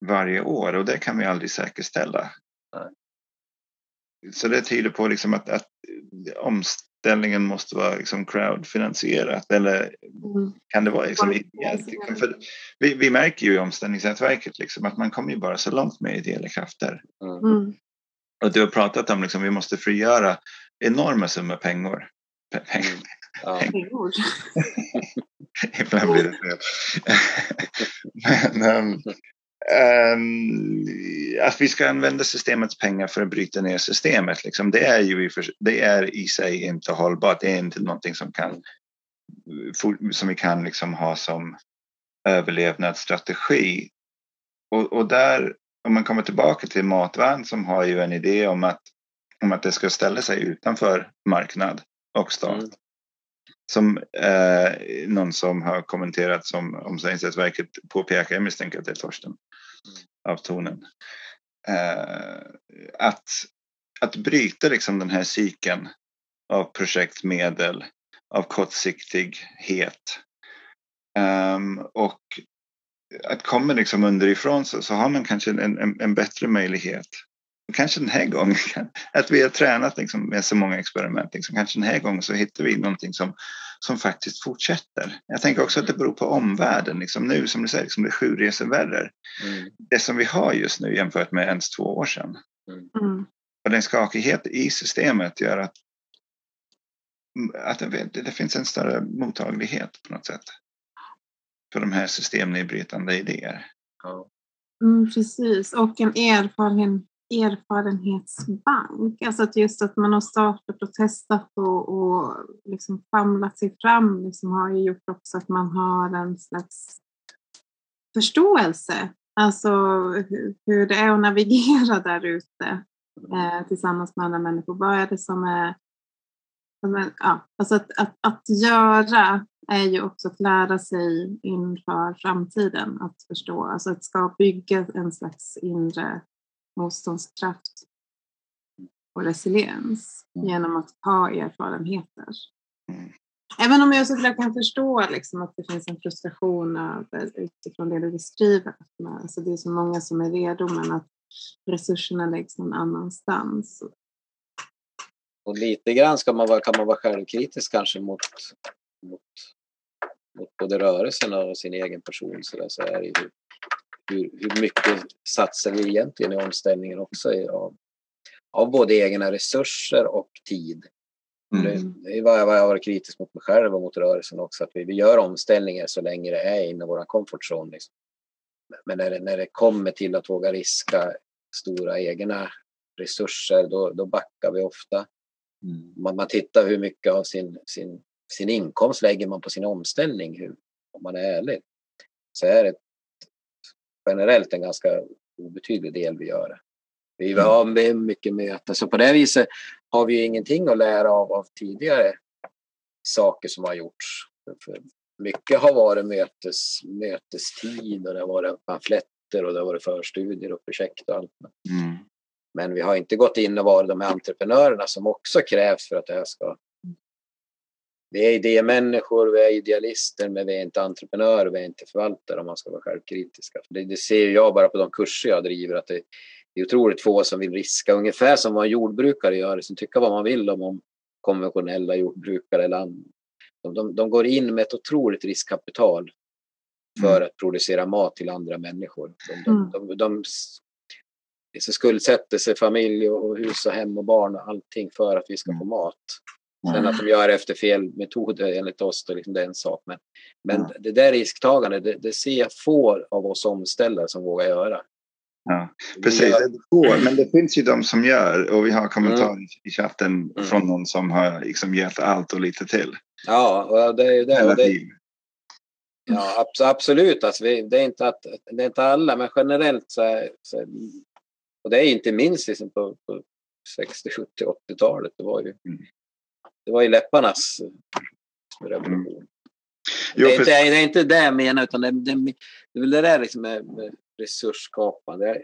varje år och det kan vi aldrig säkerställa. Nej. Så det tyder på liksom att, att omställningen måste vara liksom crowdfinansierat eller Mm. kan det vara liksom ideellt? för vi, vi märker ju i omställningsnätverket liksom att man kommer ju bara så långt med ideella krafter. Mm. Och du har pratat om liksom vi måste frigöra enorma summor pengar. Pe- pengar. Mm. Ja. Ibland blir det fel. Men, um, um, att vi ska använda systemets pengar för att bryta ner systemet, liksom, det, är ju i, det är i sig inte hållbart. Det är inte någonting som, kan, som vi kan liksom ha som överlevnadsstrategi. Och, och där, om man kommer tillbaka till Matvärn som har ju en idé om att, om att det ska ställa sig utanför marknad och stat. Mm. Som eh, någon som har kommenterat som Omsättningsrättsverket påpekar, jag misstänker att det är Torsten mm. av tonen. Eh, att, att bryta liksom den här cykeln av projektmedel, av kortsiktighet. Um, och att komma liksom underifrån så, så har man kanske en, en, en bättre möjlighet kanske den här gången, att vi har tränat liksom med så många experiment, liksom, kanske den här gången så hittar vi någonting som, som faktiskt fortsätter. Jag tänker också att det beror på omvärlden. Liksom nu, som du säger, liksom det är sju resor värre. Mm. Det som vi har just nu jämfört med ens två år sedan. Mm. Och den skakighet i systemet gör att, att det, det finns en större mottaglighet på något sätt. För de här systemnedbrytande idéer. Mm, precis, och en erfarenhet erfarenhetsbank. Alltså att just att man har startat och testat och, och liksom famlat sig fram liksom har ju gjort också att man har en slags förståelse. Alltså hur, hur det är att navigera där ute eh, tillsammans med andra människor. Vad är det som är... Som är ja, alltså att, att, att göra är ju också att lära sig inför framtiden, att förstå, alltså att ska bygga en slags inre motståndskraft och resiliens mm. genom att ha erfarenheter. Mm. Även om jag såklart kan förstå liksom, att det finns en frustration över, utifrån det du beskriver. Alltså, det är så många som är redo men att resurserna läggs någon annanstans. Och lite grann ska man vara, kan man vara självkritisk kanske mot, mot, mot både rörelsen och sin egen person. Så, där, så är det ju hur, hur mycket satsar vi egentligen i omställningen också av, av både egna resurser och tid. Mm. Det vad jag har varit kritisk mot mig själv och mot rörelsen också, att vi, vi gör omställningar så länge det är inom vår comfort zone. Liksom. Men när det, när det kommer till att våga riska stora egna resurser, då, då backar vi ofta. Mm. Man, man tittar hur mycket av sin, sin, sin inkomst lägger man på sin omställning, hur, om man är ärlig. Så är det generellt en ganska obetydlig del vi gör. Vi mm. har mycket möten, så på det viset har vi ingenting att lära av, av tidigare saker som har gjorts. För mycket har varit mötes, mötestid och det har varit pamfletter och det har varit förstudier och projekt och allt. Mm. Men vi har inte gått in och varit de här entreprenörerna som också krävs för att det här ska vi är idémänniskor, vi är idealister, men vi är inte entreprenörer, vi är inte förvaltare om man ska vara självkritiska. Det, det ser jag bara på de kurser jag driver, att det, det är otroligt få som vill riska, ungefär som vad en jordbrukare gör, som tycker vad man vill om, om konventionella jordbrukare. Eller de, de, de går in med ett otroligt riskkapital för mm. att producera mat till andra människor. De, de, de, de, de skuldsätter sig familj och hus och hem och barn och allting för att vi ska få mat. Sen att de gör efter fel metoder enligt oss, då liksom det är en sak. Men, men ja. det där risktagandet, det, det ser jag få av oss omställare som vågar göra. Ja, precis. Gör... Men det finns ju de som gör och vi har kommentarer mm. i chatten mm. från någon som har liksom gett allt och lite till. Ja, och det är ju det. Och det ja, absolut. Alltså, det, är inte att, det är inte alla, men generellt så är, så och det är inte minst liksom på, på 60, 70, 80-talet. Det var ju mm det var ju läpparnas revolution. Mm. Jo, det, är inte, det är inte det jag menar, utan det, det, det är väl det där liksom med, med resursskapande.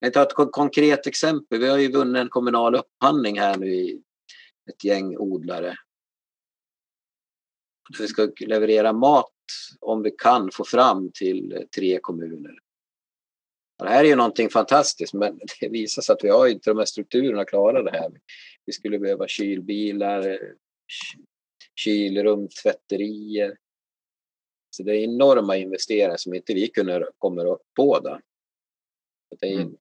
Jag tar ett konkret exempel. Vi har ju vunnit en kommunal upphandling här nu i ett gäng odlare. Vi ska leverera mat om vi kan få fram till tre kommuner. Det här är ju någonting fantastiskt men det visar sig att vi har inte de här strukturerna att klara det här. Vi skulle behöva kylbilar, kylrum, tvätterier. Så det är enorma investeringar som inte vi kunde komma upp på. Då. Det, är en,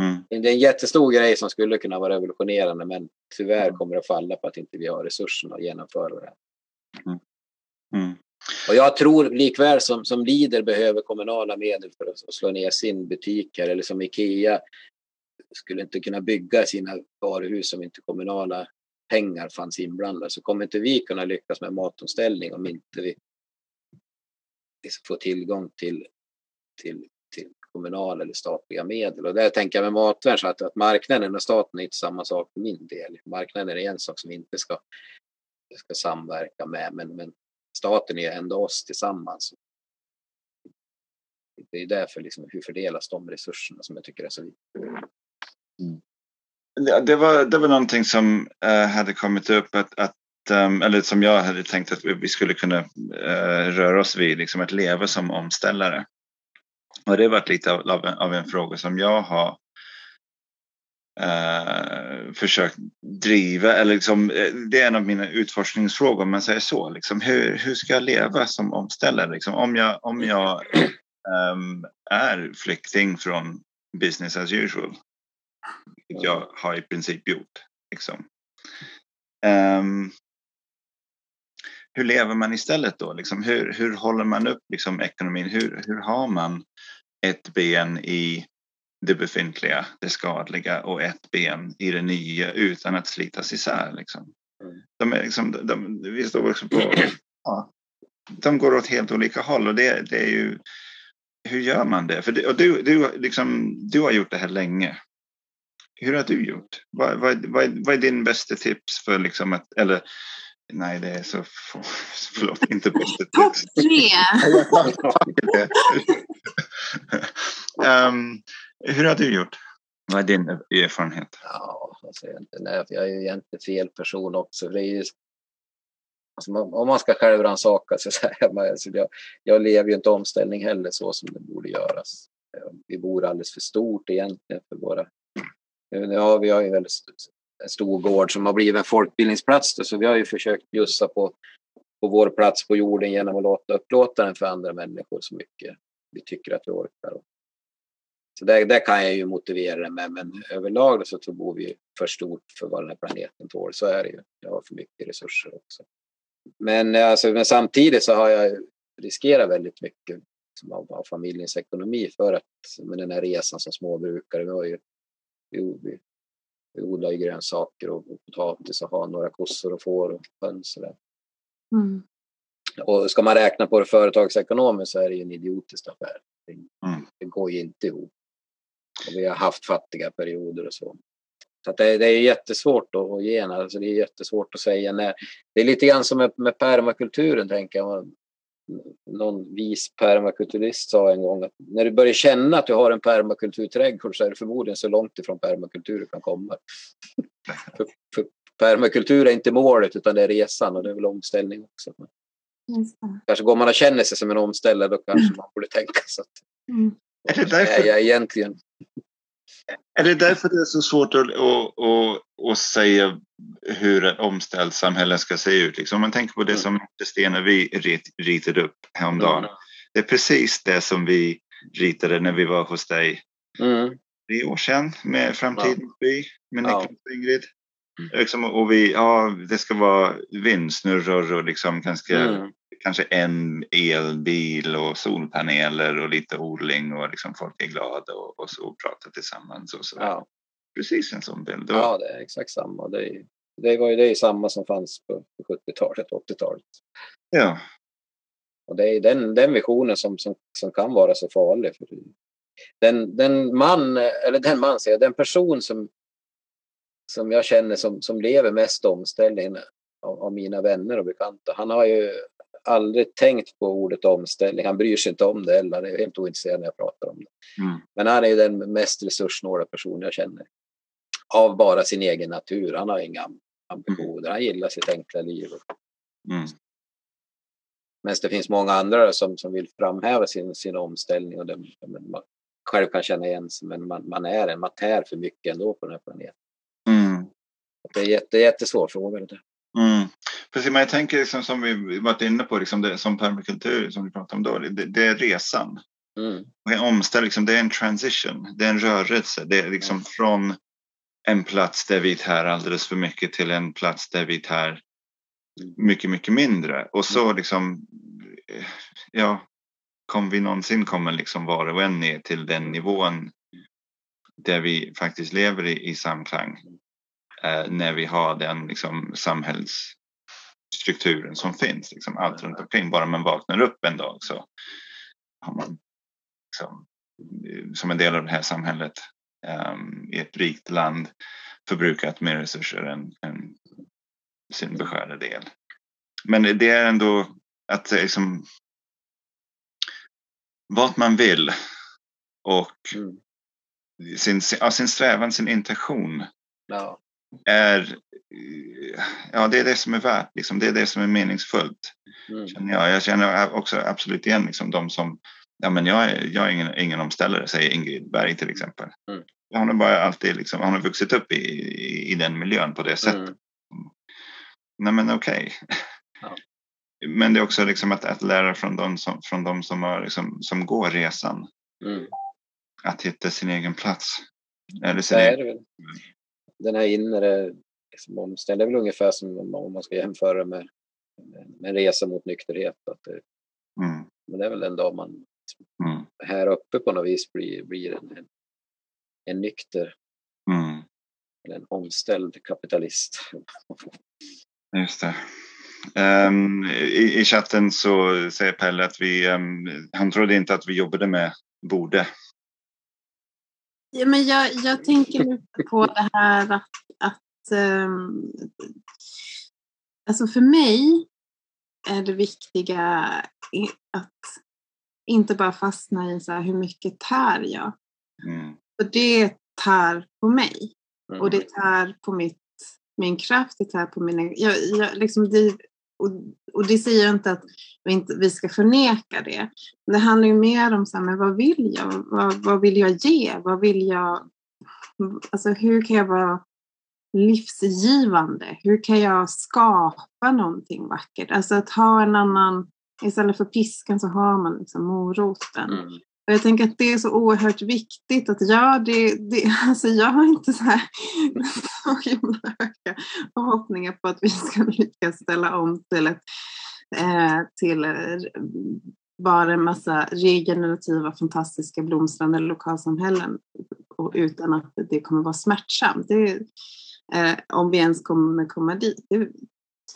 mm. det är en jättestor grej som skulle kunna vara revolutionerande men tyvärr mm. kommer det falla på att inte vi har resurserna att genomföra det. Mm. Mm. Och jag tror likväl som, som Lider behöver kommunala medel för att slå ner sin butik här, eller som Ikea skulle inte kunna bygga sina varuhus om inte kommunala pengar fanns inblandade så kommer inte vi kunna lyckas med matomställning om inte vi liksom får tillgång till, till, till kommunala eller statliga medel. Och där tänker jag med matvärn så att, att marknaden och staten är inte samma sak för min del. Marknaden är en sak som vi inte ska, ska samverka med men, men staten är ändå oss tillsammans. Det är därför liksom, hur fördelas de resurserna som jag tycker är så viktigt. Mm. Det, var, det var någonting som uh, hade kommit upp att, att um, eller som jag hade tänkt att vi skulle kunna uh, röra oss vid, liksom att leva som omställare. Och det har varit lite av, av, en, av en fråga som jag har eh, försökt driva. Eller liksom, eh, det är en av mina utforskningsfrågor om man säger så. Liksom, hur, hur ska jag leva som omställare? Liksom, om jag, om jag um, är flykting från business as usual vilket jag har i princip gjort. Liksom. Um, hur lever man istället då? Liksom, hur, hur håller man upp liksom, ekonomin? Hur, hur har man ett ben i det befintliga, det skadliga och ett ben i det nya utan att slitas isär? Liksom? Mm. De, är liksom, de, de, vi står också på... Ja, de går åt helt olika håll och det, det är ju... Hur gör man det? För det, och du, du, liksom, du har gjort det här länge. Hur har du gjort? Vad, vad, vad, är, vad är din bästa tips för liksom att, eller nej det är så, förlåt, inte bästa tips. Topp tre! um, hur har du gjort? Vad är din erfarenhet? Ja, alltså, nej, jag är ju egentligen fel person också. Det är ju, alltså, om man ska självrannsaka sig så här, alltså, jag, jag lever ju inte omställning heller så som det borde göras. Vi bor alldeles för stort egentligen för våra Ja, vi har ju en väldigt stor gård som har blivit en folkbildningsplats då, så vi har ju försökt bjussa på, på vår plats på jorden genom att låta upplåta den för andra människor så mycket vi tycker att vi orkar. Så det, det kan jag ju motivera det med, men överlag så, så bor vi för stort för vad den här planeten tål. Så är det ju. Jag har för mycket resurser också. Men, alltså, men samtidigt så har jag riskerat väldigt mycket av, av familjens ekonomi för att med den här resan som småbrukare. Vi har ju vi, vi, vi odlar ju grönsaker och, och potatis och har några kossor och får och höns. Och, mm. och ska man räkna på det företagsekonomiskt så är det ju en idiotisk affär. Det, mm. det går ju inte ihop. Och vi har haft fattiga perioder och så. Så det, det, är jättesvårt att ge alltså det är jättesvårt att säga när. Det är lite grann som med, med permakulturen tänker jag någon vis permakulturist sa en gång att när du börjar känna att du har en permakulturträdgård så är det förmodligen så långt ifrån permakultur du kan komma. för, för permakultur är inte målet utan det är resan och det är väl omställning också. Kanske går man och känner sig som en omställare då kanske man borde tänka så att mm. är det därför, är jag egentligen. Är det därför det är så svårt att, att, att, att säga hur ett omställt samhälle ska se ut? Liksom, om man tänker på det mm. som Stena vi ritade upp häromdagen. Mm. Det är precis det som vi ritade när vi var hos dig mm. tre år sedan med Framtidens by med Niklas och Ingrid. Mm. Liksom, och vi, ja, det ska vara vindsnurror och liksom ganska mm kanske en elbil och solpaneler och lite odling och liksom folk är glada och, och så och pratar tillsammans. Och så. Ja. Precis en sån bild. Ja, det är exakt samma. Det, är, det var ju det samma som fanns på 70-talet, 80-talet. Ja. Och det är den, den visionen som, som, som kan vara så farlig. För den, den man, eller den man säger, den person som, som jag känner som, som lever mest omställning av, av mina vänner och bekanta, han har ju aldrig tänkt på ordet omställning. Han bryr sig inte om det eller han är helt ointresserad när jag pratar om det. Mm. Men han är den mest resurssnåla person jag känner. Av bara sin egen natur. Han har inga ambitioner. Han gillar sitt enkla liv. Mm. Men det finns många andra som, som vill framhäva sin, sin omställning och det, man själv kan känna igen sig, men man, man är en, man tär för mycket ändå på den här planeten. Mm. Det är en jätte, jättesvår fråga. Det. Mm. Precis, men jag tänker liksom, som vi varit inne på, liksom det, som permakultur som vi pratade om då, det, det är resan. Mm. En omställning, liksom, det är en transition, det är en rörelse. Det är liksom mm. från en plats där vi tär alldeles för mycket till en plats där vi tär mycket, mycket mindre. Och så mm. liksom ja, kommer vi någonsin kommer liksom var och en ner till den nivån där vi faktiskt lever i, i samklang eh, när vi har den liksom, samhällsstrukturen som finns, liksom, allt runt omkring. Bara man vaknar upp en dag så har man liksom, som en del av det här samhället um, i ett rikt land förbrukat mer resurser än, än sin beskärda del. Men det är ändå att liksom vart man vill och mm. sin, ja, sin strävan, sin intention ja. Är ja, det är det som är värt, liksom. det är det som är meningsfullt. Mm. Känner jag. jag känner också absolut igen liksom, de som ja, men jag är, jag är ingen, ingen omställare, säger Ingrid Berg till exempel. Mm. Hon har bara alltid liksom, hon har vuxit upp i, i, i den miljön på det sättet. Mm. Nej men okej. Okay. Ja. Men det är också liksom att, att lära från de som, från de som, har liksom, som går resan. Mm. Att hitta sin egen plats. Eller sin egen... Det Den här inre liksom, omställningen är väl ungefär som om man ska jämföra med, med en resa mot nykterhet. Att det, mm. Men det är väl den dag man mm. här uppe på något vis blir, blir en, en, en nykter mm. eller en omställd kapitalist. Just det. Um, i, I chatten så säger Pelle att vi, um, han trodde inte att vi jobbade med borde. Ja, men jag, jag tänker lite på det här att, att um, alltså för mig är det viktiga att inte bara fastna i så hur mycket tär jag? Mm. För det tär på mig. Mm. Och det tär på mitt, min kraft, det tär på mina... Jag, jag, liksom det, och, och det säger jag inte att vi, inte, vi ska förneka det. Det handlar ju mer om så här, men vad vill jag? Vad, vad vill jag ge? Vad vill jag... Alltså hur kan jag vara livsgivande? Hur kan jag skapa någonting vackert? Alltså att ha en annan Istället för piskan så har man liksom moroten. Mm. Och jag tänker att det är så oerhört viktigt att jag, det, det, alltså jag har inte så här så himla höga förhoppningar på att vi ska lyckas ställa om till ett eh, till eh, bara en massa regenerativa, fantastiska blomstrande lokalsamhällen och utan att det kommer vara smärtsamt. Det, eh, om vi ens kommer komma dit, det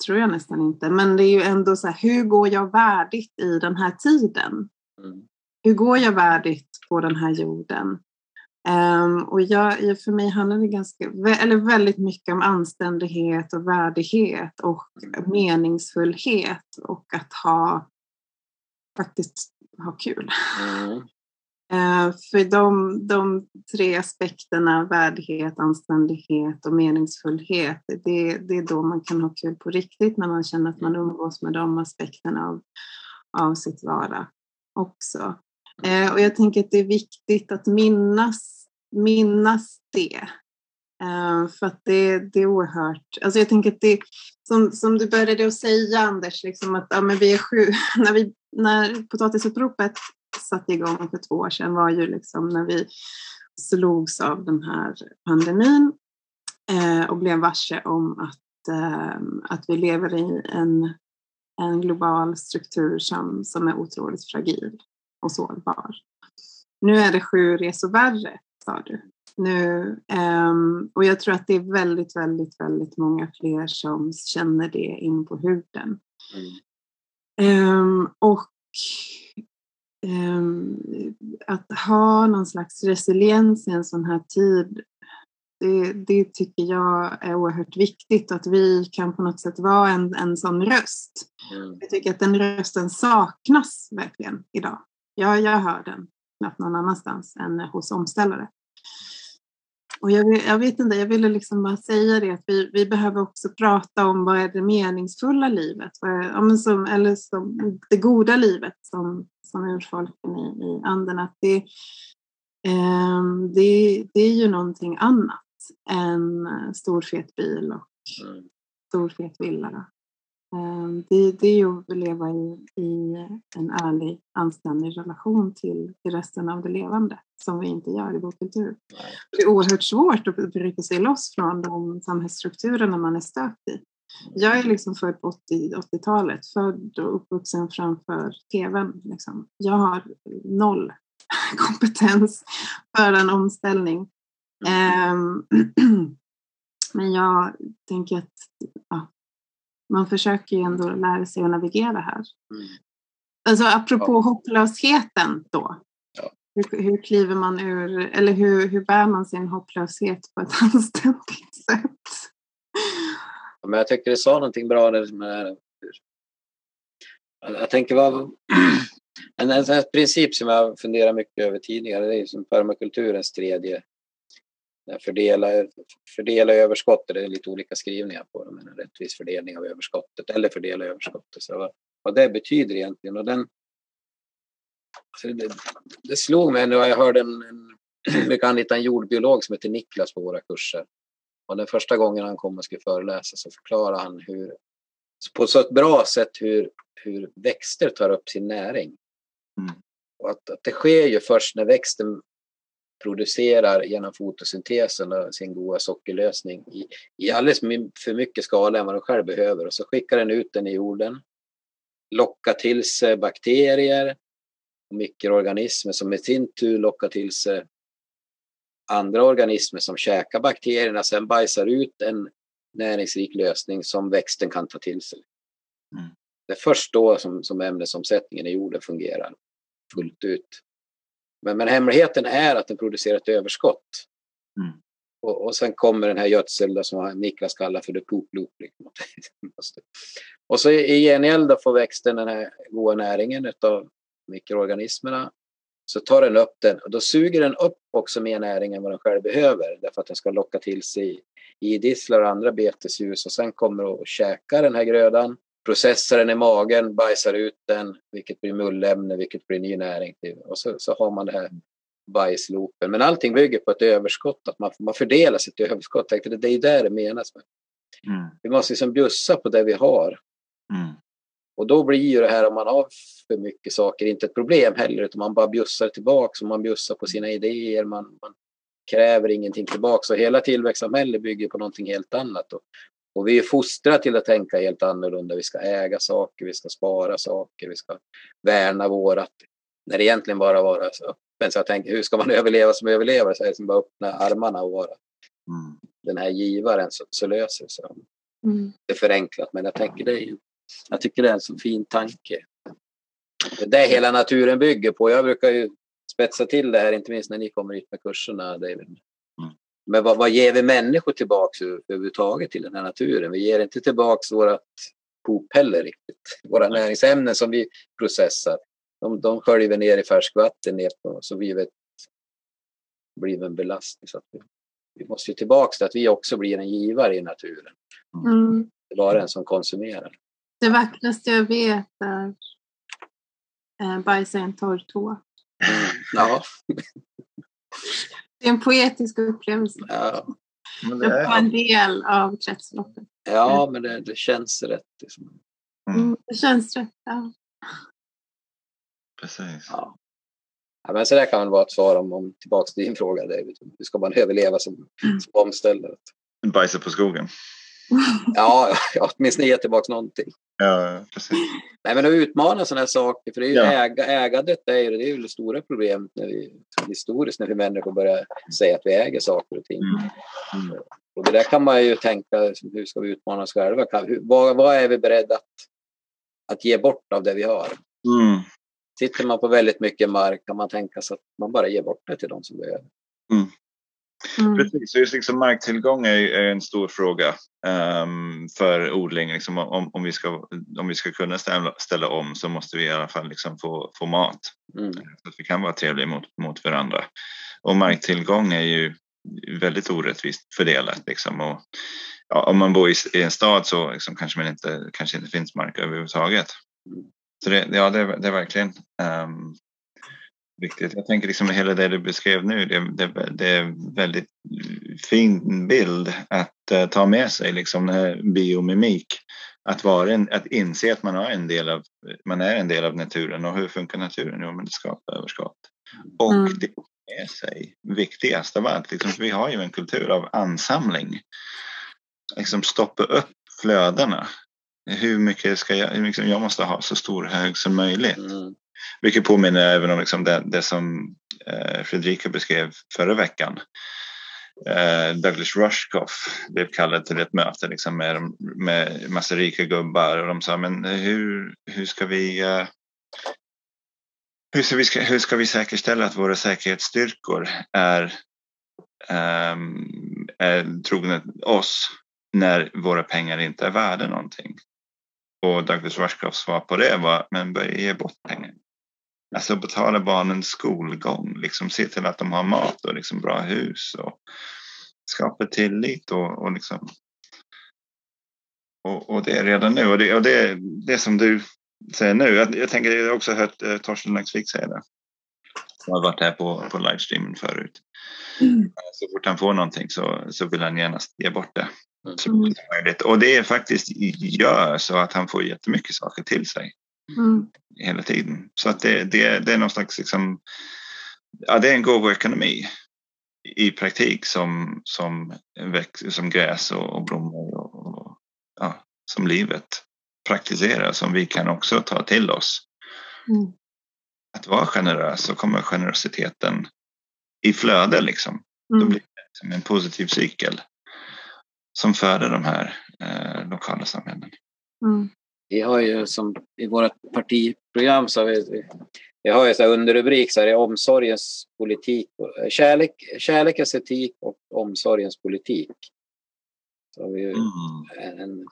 tror jag nästan inte. Men det är ju ändå så här, hur går jag värdigt i den här tiden? Mm. Hur går jag värdigt på den här jorden? Um, och jag, för mig handlar det ganska, eller väldigt mycket om anständighet och värdighet och mm. meningsfullhet och att ha faktiskt ha kul. Mm. Uh, för de, de tre aspekterna, värdighet, anständighet och meningsfullhet, det, det är då man kan ha kul på riktigt, när man känner att man umgås med de aspekterna av, av sitt vara också. Eh, och jag tänker att det är viktigt att minnas, minnas det. Eh, för att det, det är oerhört, alltså jag tänker att det, som, som du började att säga Anders, liksom att ja, men vi är sju, när, vi, när potatisuppropet satte igång för två år sedan var ju liksom när vi slogs av den här pandemin eh, och blev varse om att, eh, att vi lever i en, en global struktur som, som är otroligt fragil och sårbar. Nu är det sju resor värre, sa du. Nu, um, och jag tror att det är väldigt, väldigt, väldigt många fler som känner det in på huden. Mm. Um, och Ehm, att ha någon slags resiliens i en sån här tid, det, det, tycker jag är oerhört viktigt. Att vi kan på något sätt vara en, en sån röst. Mm. Jag tycker att den rösten saknas verkligen idag. Ja, jag hör den knappt någon annanstans än hos omställare. Och jag, jag, vet inte, jag ville liksom bara säga det att vi, vi behöver också prata om vad är det meningsfulla livet? Vad är, ja, som, eller som det goda livet som, som urfolken i, i anden. Att det, eh, det, det är ju någonting annat än stor fet bil och mm. stor fet villa. Ehm, det, det är ju att leva i, i en ärlig, anständig relation till, till resten av det levande som vi inte gör i vår kultur. Det är oerhört svårt att bryta sig loss från de samhällsstrukturerna man är stöpt i. Jag är liksom född på 80-talet, född och uppvuxen framför tvn. Liksom. Jag har noll kompetens för en omställning. Um, men jag tänker att ja, man försöker ju ändå lära sig att navigera här. Mm. Alltså apropå ja. hopplösheten då. Ja. Hur, hur kliver man ur, eller hur, hur bär man sin hopplöshet på ett anständigt sätt? Ja, men jag tycker det sa någonting bra där med jag tänker vad en, en, en princip som jag funderar mycket över tidigare, det är som permakulturens tredje Fördela, fördela överskottet, det är lite olika skrivningar på det, men en rättvis fördelning av överskottet eller fördela överskottet. Så vad, vad det betyder egentligen. Och den, alltså det, det slog mig när jag hörde en, hitta en jordbiolog som heter Niklas på våra kurser. Och den första gången han kom och skulle föreläsa så förklarade han hur, på så ett bra sätt hur, hur växter tar upp sin näring. Mm. Och att, att det sker ju först när växten producerar genom fotosyntesen sin goda sockerlösning i, i alldeles för mycket skala än vad den själv behöver och så skickar den ut den i jorden. Lockar till sig bakterier och mikroorganismer som i sin tur lockar till sig andra organismer som käkar bakterierna sen bajsar ut en näringsrik lösning som växten kan ta till sig. Mm. Det är först då som, som ämnesomsättningen i jorden fungerar fullt ut. Men, men hemligheten är att den producerar ett överskott. Mm. Och, och sen kommer den här gödsel som Niklas kallar för the poop loop. Liksom. och så i gengäld får växten den här goda näringen av mikroorganismerna. Så tar den upp den och då suger den upp också mer näring än vad den själv behöver därför att den ska locka till sig idisslar och andra betesljus och sen kommer och käka den här grödan processar den i magen, bajsar ut den, vilket blir mullämne, vilket blir ny näring. Och så, så har man det här bajsloopen. Men allting bygger på ett överskott, att man, man fördelar sitt överskott. Det är ju där det menas. Med. Mm. Vi måste liksom bjussa på det vi har. Mm. Och då blir ju det här om man har för mycket saker inte ett problem heller, utan man bara bjussar tillbaks och man bjussar på sina idéer. Man, man kräver ingenting tillbaks. Och hela tillväxtsamhället bygger på någonting helt annat. Och, och vi är fostrade till att tänka helt annorlunda. Vi ska äga saker, vi ska spara saker, vi ska värna vårat. När det egentligen bara vara så öppen. Så jag tänker, hur ska man överleva som överlevare? Så är det som bara öppna armarna och vara mm. den här givaren så, så löser det sig. Mm. Det är förenklat, men jag tänker det är, jag tycker det är en så fin tanke. Det är det hela naturen bygger på. Jag brukar ju spetsa till det här, inte minst när ni kommer hit med kurserna, David. Men vad, vad ger vi människor tillbaks överhuvudtaget till den här naturen? Vi ger inte tillbaks vårat pop heller riktigt. Våra näringsämnen som vi processar, de, de sköljer vi ner i färskvatten ner på, så vi vet, blir en belastning. Så vi, vi, måste ju tillbaks till att vi också blir en givare i naturen. Mm. Bara en som konsumerar. Det vackraste jag vet är eh, bajsa i en torr tå. Mm, ja. Det är en poetisk upplevelse. Ja. Men det är... en del av kretsloppet. Ja, men det, det känns rätt. Liksom. Mm. mm. det känns rätt, ja. Precis. Ja. Ja, men så där kan väl vara ett svar om, om tillbaka till din fråga David. Hur ska man överleva som, mm. som omställare? Bajsa på skogen. ja, ja, åtminstone ge tillbaka någonting. Ja, precis. Nej, men att utmana sådana här saker, för det är ju ja. äga, ägandet är ju, det är ju det stora problemet när vi, historiskt när vi människor börjar säga att vi äger saker och ting. Mm. Mm. Och det där kan man ju tänka, hur ska vi utmana oss själva? Kan, hur, vad, vad, är vi beredda att, att ge bort av det vi har? Mm. Sitter man på väldigt mycket mark kan man tänka sig att man bara ger bort det till de som behöver. Mm. Precis, så just liksom marktillgång är, är en stor fråga um, för odling. Liksom, om, om, vi ska, om vi ska kunna ställa, ställa om så måste vi i alla fall liksom få, få mat. Mm. Så att vi kan vara trevliga mot, mot varandra. Och marktillgång är ju väldigt orättvist fördelat. Liksom, och, ja, om man bor i, i en stad så liksom, kanske, man inte, kanske inte finns mark överhuvudtaget. Mm. Så det, ja, det, det är verkligen um, viktigt. Jag tänker liksom hela det du beskrev nu, det, det, det är en väldigt fin bild att uh, ta med sig, liksom biomimik. Att, vara en, att inse att man, är en del av, man är en del av naturen och hur funkar naturen? Jo, men det skapar överskott. Och mm. det med sig, viktigast av allt, liksom, vi har ju en kultur av ansamling. Liksom stoppa upp flödena. Hur mycket ska jag, liksom, jag måste ha så stor hög som möjligt. Mm. Mycket påminner även om liksom det, det som eh, Fredrika beskrev förra veckan. Eh, Douglas Rushkoff blev kallad till ett möte liksom, med, med massa rika gubbar och de sa men hur, hur ska vi eh, hur ska, vi, hur ska vi säkerställa att våra säkerhetsstyrkor är, um, är trogna oss när våra pengar inte är värda någonting? Och Douglas Rushkoffs svar på det var, men börja ge bort pengar. Alltså betala barnens skolgång, liksom se till att de har mat och liksom bra hus och skapa tillit och, och liksom och, och, det är redan nu och det, och det, det som du säger nu. Jag, jag tänker, jag har också hört eh, Torsten Laxvik säga det. Han har varit här på, på livestreamen förut. Mm. Så fort han får någonting så, så vill han gärna ge bort det. Mm. Så möjligt. Och det är faktiskt gör så att han får jättemycket saker till sig. Mm. Hela tiden. Så att det, det, det är någon slags liksom, ja, det är en gåvoekonomi i praktik som, som, väx, som gräs och, och blommor och, och ja, som livet praktiserar som vi kan också ta till oss. Mm. Att vara generös så kommer generositeten i flöde liksom. Mm. Då blir det liksom en positiv cykel som föder de här eh, lokala samhällena. Mm. Vi har ju som i vårt partiprogram så har vi, vi har ju så underrubrik så här, omsorgens politik, kärlek, kärlekens etik och omsorgens politik. Så har vi mm. en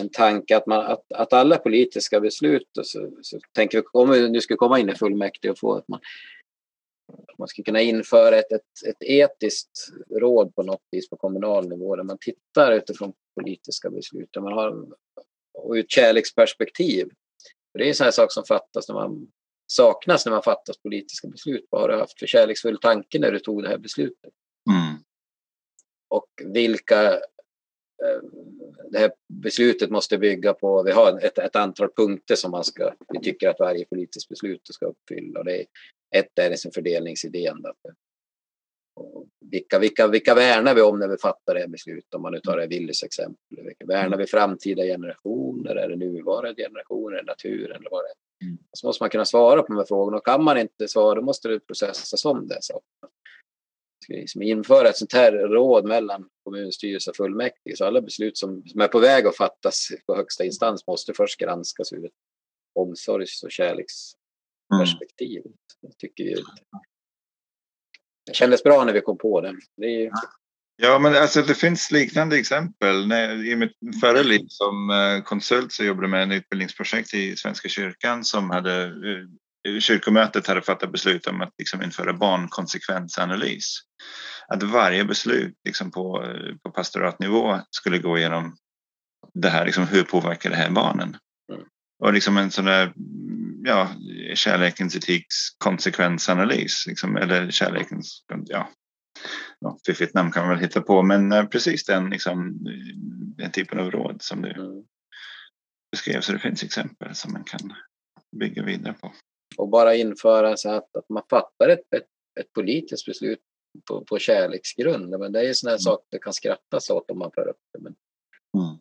en tanke att, man, att, att alla politiska beslut, så, så tänker vi, om vi nu skulle komma in i fullmäktige och få att man, man skulle kunna införa ett, ett, ett etiskt råd på något vis på kommunal nivå där man tittar utifrån politiska beslut, där man har och ur ett kärleksperspektiv. För det är en sån här sak som fattas när man saknas när man fattar politiska beslut. Vad har du haft för kärleksfull tanke när du tog det här beslutet? Mm. Och vilka Eh, det här beslutet måste bygga på, vi har ett, ett antal punkter som man ska, vi tycker att varje politiskt beslut ska uppfylla. Och det är, ett är liksom fördelningsidén. Då. Vilka, vilka, vilka värnar vi om när vi fattar det här beslutet? Om man nu tar det Willys exempel. Vilka värnar vi framtida generationer? Är det nuvarande generationer? Är det naturen? Eller vad det är? Mm. Så måste man kunna svara på de här frågorna. Och kan man inte svara, då måste det processas om det. Så ska liksom införa ett sånt här råd mellan kommunstyrelse och fullmäktige. Så alla beslut som, som är på väg att fattas på högsta instans måste först granskas ur ett omsorgs och kärleksperspektiv. Mm. Tycker vi. Det kändes bra när vi kom på det. det är... Ja, men alltså det finns liknande exempel. När, I mitt förra liv som eh, konsult så jobbade jag med ett utbildningsprojekt i Svenska kyrkan som hade eh, kyrkomötet hade fattat beslut om att liksom införa barnkonsekvensanalys. Att varje beslut liksom på, eh, på pastoratnivå skulle gå igenom det här, liksom, hur påverkar det här barnen? Och liksom en sån där ja, kärlekens etiks konsekvensanalys, liksom, eller kärlekens, ja, något fiffigt namn kan man väl hitta på, men eh, precis den, liksom, den typen av råd som du mm. beskrev. Så det finns exempel som man kan bygga vidare på och bara införa så att, att man fattar ett, ett, ett politiskt beslut på, på kärleksgrund. Men det är sådana mm. saker det kan skrattas åt om man för upp det. Men, mm.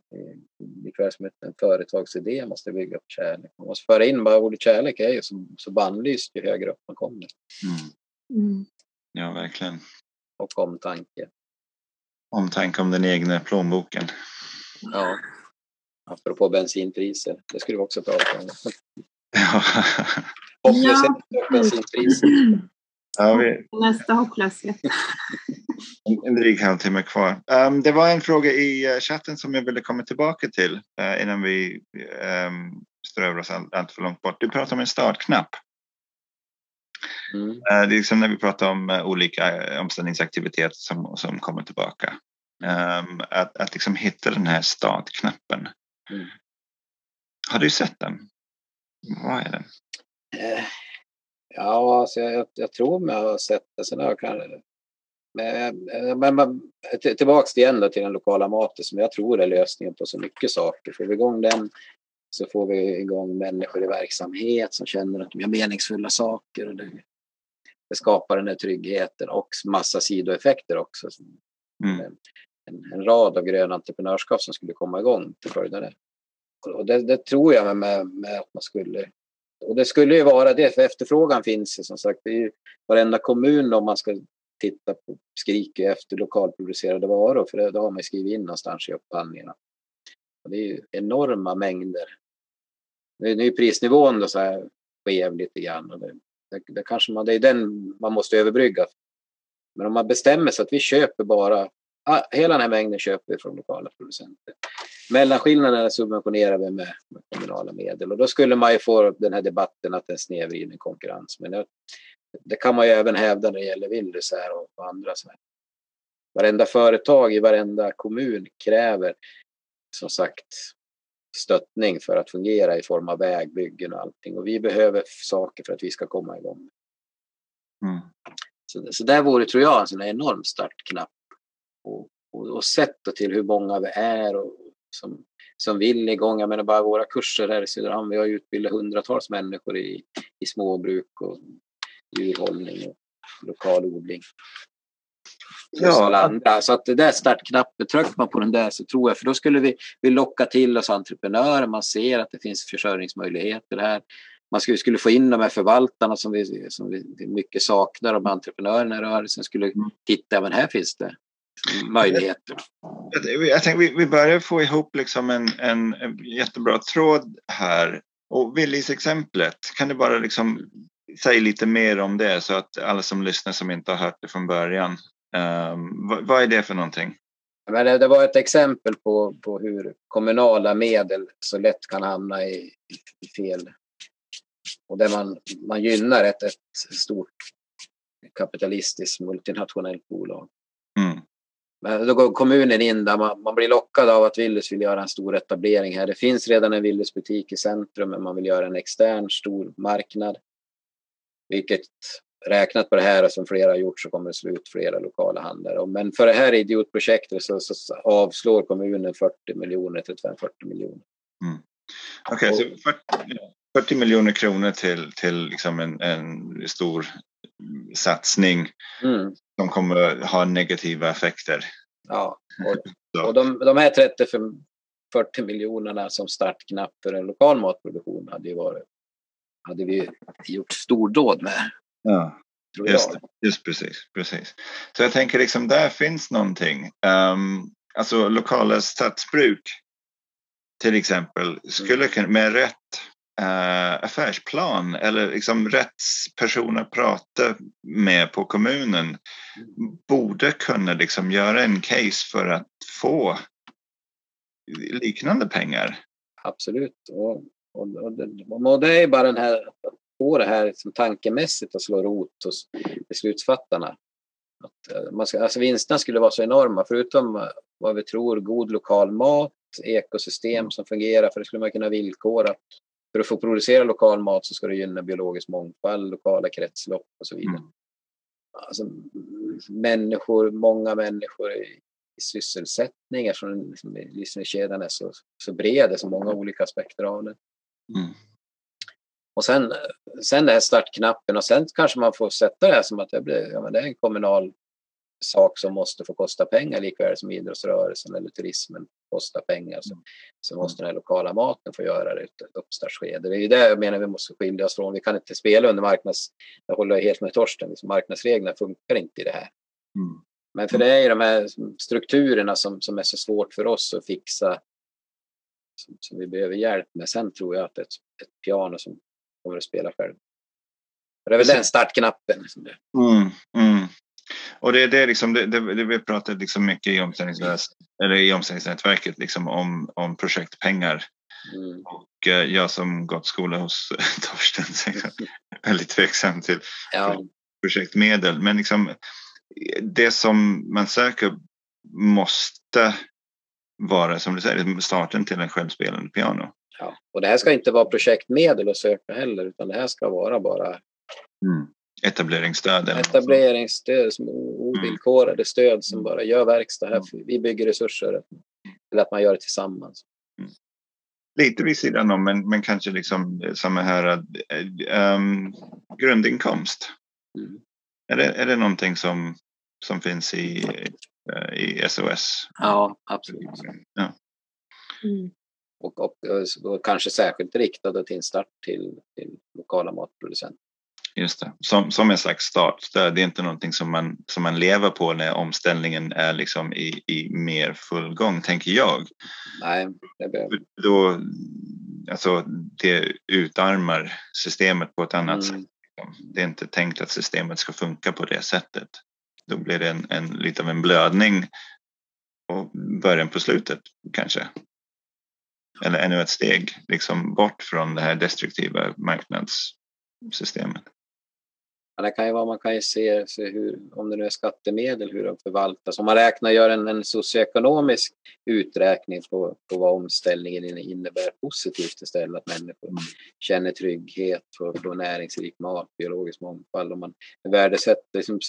Likväl som en företagsidé måste bygga på kärlek. Man måste föra in bara ordet kärlek är ju så, så bannlyst ju högre upp man kommer. Mm. Mm. Ja, verkligen. Och omtanke. Omtanke om den egna plånboken. Ja. Apropå bensinpriser, det skulle vi också prata om. Ja. Hopplöshet ja. bensinpriser. Ja, vi... Nästa hopplöshet. en dryg halvtimme kvar. Um, det var en fråga i uh, chatten som jag ville komma tillbaka till uh, innan vi um, strövar oss allt, allt för långt bort. Du pratade om en startknapp. Mm. Uh, det är liksom när vi pratar om olika omställningsaktiviteter som, som kommer tillbaka. Um, att, att liksom hitta den här startknappen. Mm. Har du sett den? Vad är den? Ja, alltså jag, jag tror mig ha sett det. Sen jag kan, men, men, men tillbaks igen till den lokala maten som jag tror är lösningen på så mycket saker. Får vi igång den så får vi igång människor i verksamhet som känner att de gör meningsfulla saker. Och det, det skapar den här tryggheten och massa sidoeffekter också. Mm. en, en rad av gröna entreprenörskap som skulle komma igång till följd av det. Och det, det tror jag med, med, att man skulle och det skulle ju vara det, för efterfrågan finns ju som sagt. Det är ju varenda kommun om man ska titta på skriker efter lokalproducerade varor, för det, det har man skrivit in någonstans i upphandlingarna. Och det är ju enorma mängder. Nu, nu är prisnivån då så här skev lite grann. Och det, det, det, kanske man, det är den man måste överbrygga. Men om man bestämmer sig att vi köper bara, hela den här mängden köper vi från lokala producenter. Mellanskillnaderna subventionerar vi med, med kommunala medel och då skulle man ju få den här debatten att det är snedvriden konkurrens. Men det, det, kan man ju även hävda när det gäller Willys och, och andra. Så här. Varenda företag i varenda kommun kräver som sagt stöttning för att fungera i form av vägbyggen och allting. Och vi behöver saker för att vi ska komma igång. Mm. Så, så där vore, tror jag, en enorm startknapp. Och, och, och sett till hur många vi är och som, som vill igång. Jag menar bara våra kurser här i Söderhamn. Vi har utbildat hundratals människor i, i småbruk och djurhållning och lokal odling. Ja. Så att det där startknappen, trycker man på den där så tror jag, för då skulle vi, vi locka till oss entreprenörer, man ser att det finns försörjningsmöjligheter här. Man skulle, skulle få in de här förvaltarna som vi, som vi mycket saknar, de entreprenörerna i rörelsen skulle mm. titta, men här finns det möjligheter. Jag, jag tänkte, vi, vi börjar få ihop liksom en, en, en jättebra tråd här. Och Willys exemplet, kan du bara liksom säga lite mer om det så att alla som lyssnar som inte har hört det från början Um, vad, vad, är det för någonting? Men det, det, var ett exempel på, på hur kommunala medel så lätt kan hamna i, i fel. Och där man, man gynnar ett, ett stort kapitalistiskt multinationellt bolag. Men då går kommunen in där man, man, blir lockad av att Willys vill göra en stor etablering här. Det finns redan en Willys butik i centrum men man vill göra en extern stor marknad. Vilket räknat på det här och som flera har gjort så kommer det slå ut flera lokala handlare. Men för det här idiotprojektet så, så avslår kommunen 40 miljoner, 35-40 miljoner. Mm. Okej, okay, så 40, 40, miljoner kronor till, till liksom en, en stor satsning mm. som kommer ha negativa effekter. Ja, och, och de, de här 30 40 miljonerna som startknapp för en lokal matproduktion hade ju varit hade vi gjort stordåd med. Ja, just, just precis, precis. Så jag tänker liksom där finns någonting. Um, alltså lokala stadsbruk till exempel skulle mm. med rätt eh, affärsplan eller liksom rätt att prata med på kommunen borde kunna liksom göra en case för att få liknande pengar. Absolut. Och, och, och, det, och det är bara den här få det här liksom tankemässigt att slå rot hos beslutsfattarna. Att eh, man ska, alltså vinsterna skulle vara så enorma, förutom eh, vad vi tror, god lokal mat, ekosystem som fungerar, för det skulle man kunna villkora. För att få producera lokal mat så ska det gynna biologisk mångfald, lokala kretslopp och så vidare. Mm. Alltså, människor, många människor i, sysselsättning eftersom liksom, livsmedelskedjan är så, så bred, det är så många olika aspekter av det. Mm. Och sen, sen det här startknappen och sen kanske man får sätta det här som att det, blir, ja, men det är en kommunal sak som måste få kosta pengar likväl som idrottsrörelsen eller turismen kostar pengar. Så, så måste den här lokala maten få göra det i ett uppstartsskede. Det är ju det jag menar vi måste skilja oss från. Vi kan inte spela under marknads... Jag håller helt med Torsten, liksom marknadsreglerna funkar inte i det här. Mm. Men för det är ju de här strukturerna som, som är så svårt för oss att fixa som, som vi behöver hjälp med. Sen tror jag att ett, ett piano som kommer att spela själv. Det är väl den startknappen. Mm, mm. Och det är det, liksom, det, det, det vi pratat liksom mycket i, eller i omställningsnätverket liksom om, om projektpengar. Mm. Och eh, jag som gått skola hos Torsten är väldigt tveksam till ja. projektmedel. Men liksom, det som man söker måste vara, som du säger, starten till en självspelande piano. Ja. Och det här ska inte vara projektmedel att söka heller, utan det här ska vara bara mm. Etableringsstöd. Etableringsstöd, som ovillkorade mm. stöd som bara gör verkstad här. Mm. Vi bygger resurser. Eller att man gör det tillsammans. Mm. Lite vid sidan om, men, men kanske liksom som här um, grundinkomst. Mm. Är, det, är det någonting som, som finns i, eh, i SOS. Ja, absolut. Ja. Mm. Och, och, och, kanske särskilt riktade till start till, till lokala matproducenter. Just det, som, som en slags startstöd. Det är inte någonting som man, som man lever på när omställningen är liksom i, i mer full gång, tänker jag. Nej, det behöver... Då, alltså, det utarmar systemet på ett annat Mm. sätt. Det är inte tänkt att systemet ska funka på det sättet. Då blir det en, en, lite av en blödning och början på slutet kanske. Eller ännu ett steg liksom bort från det här destruktiva marknadssystemet. Ja, det kan ju vara, man kan ju se, se hur, om det nu är skattemedel, hur de förvaltas. Om man räknar, gör en, en socioekonomisk uträkning på, på vad omställningen inne- innebär positivt istället, att människor känner trygghet, får, får näringsrik mat, biologisk mångfald. Om man värdesätter, liksom,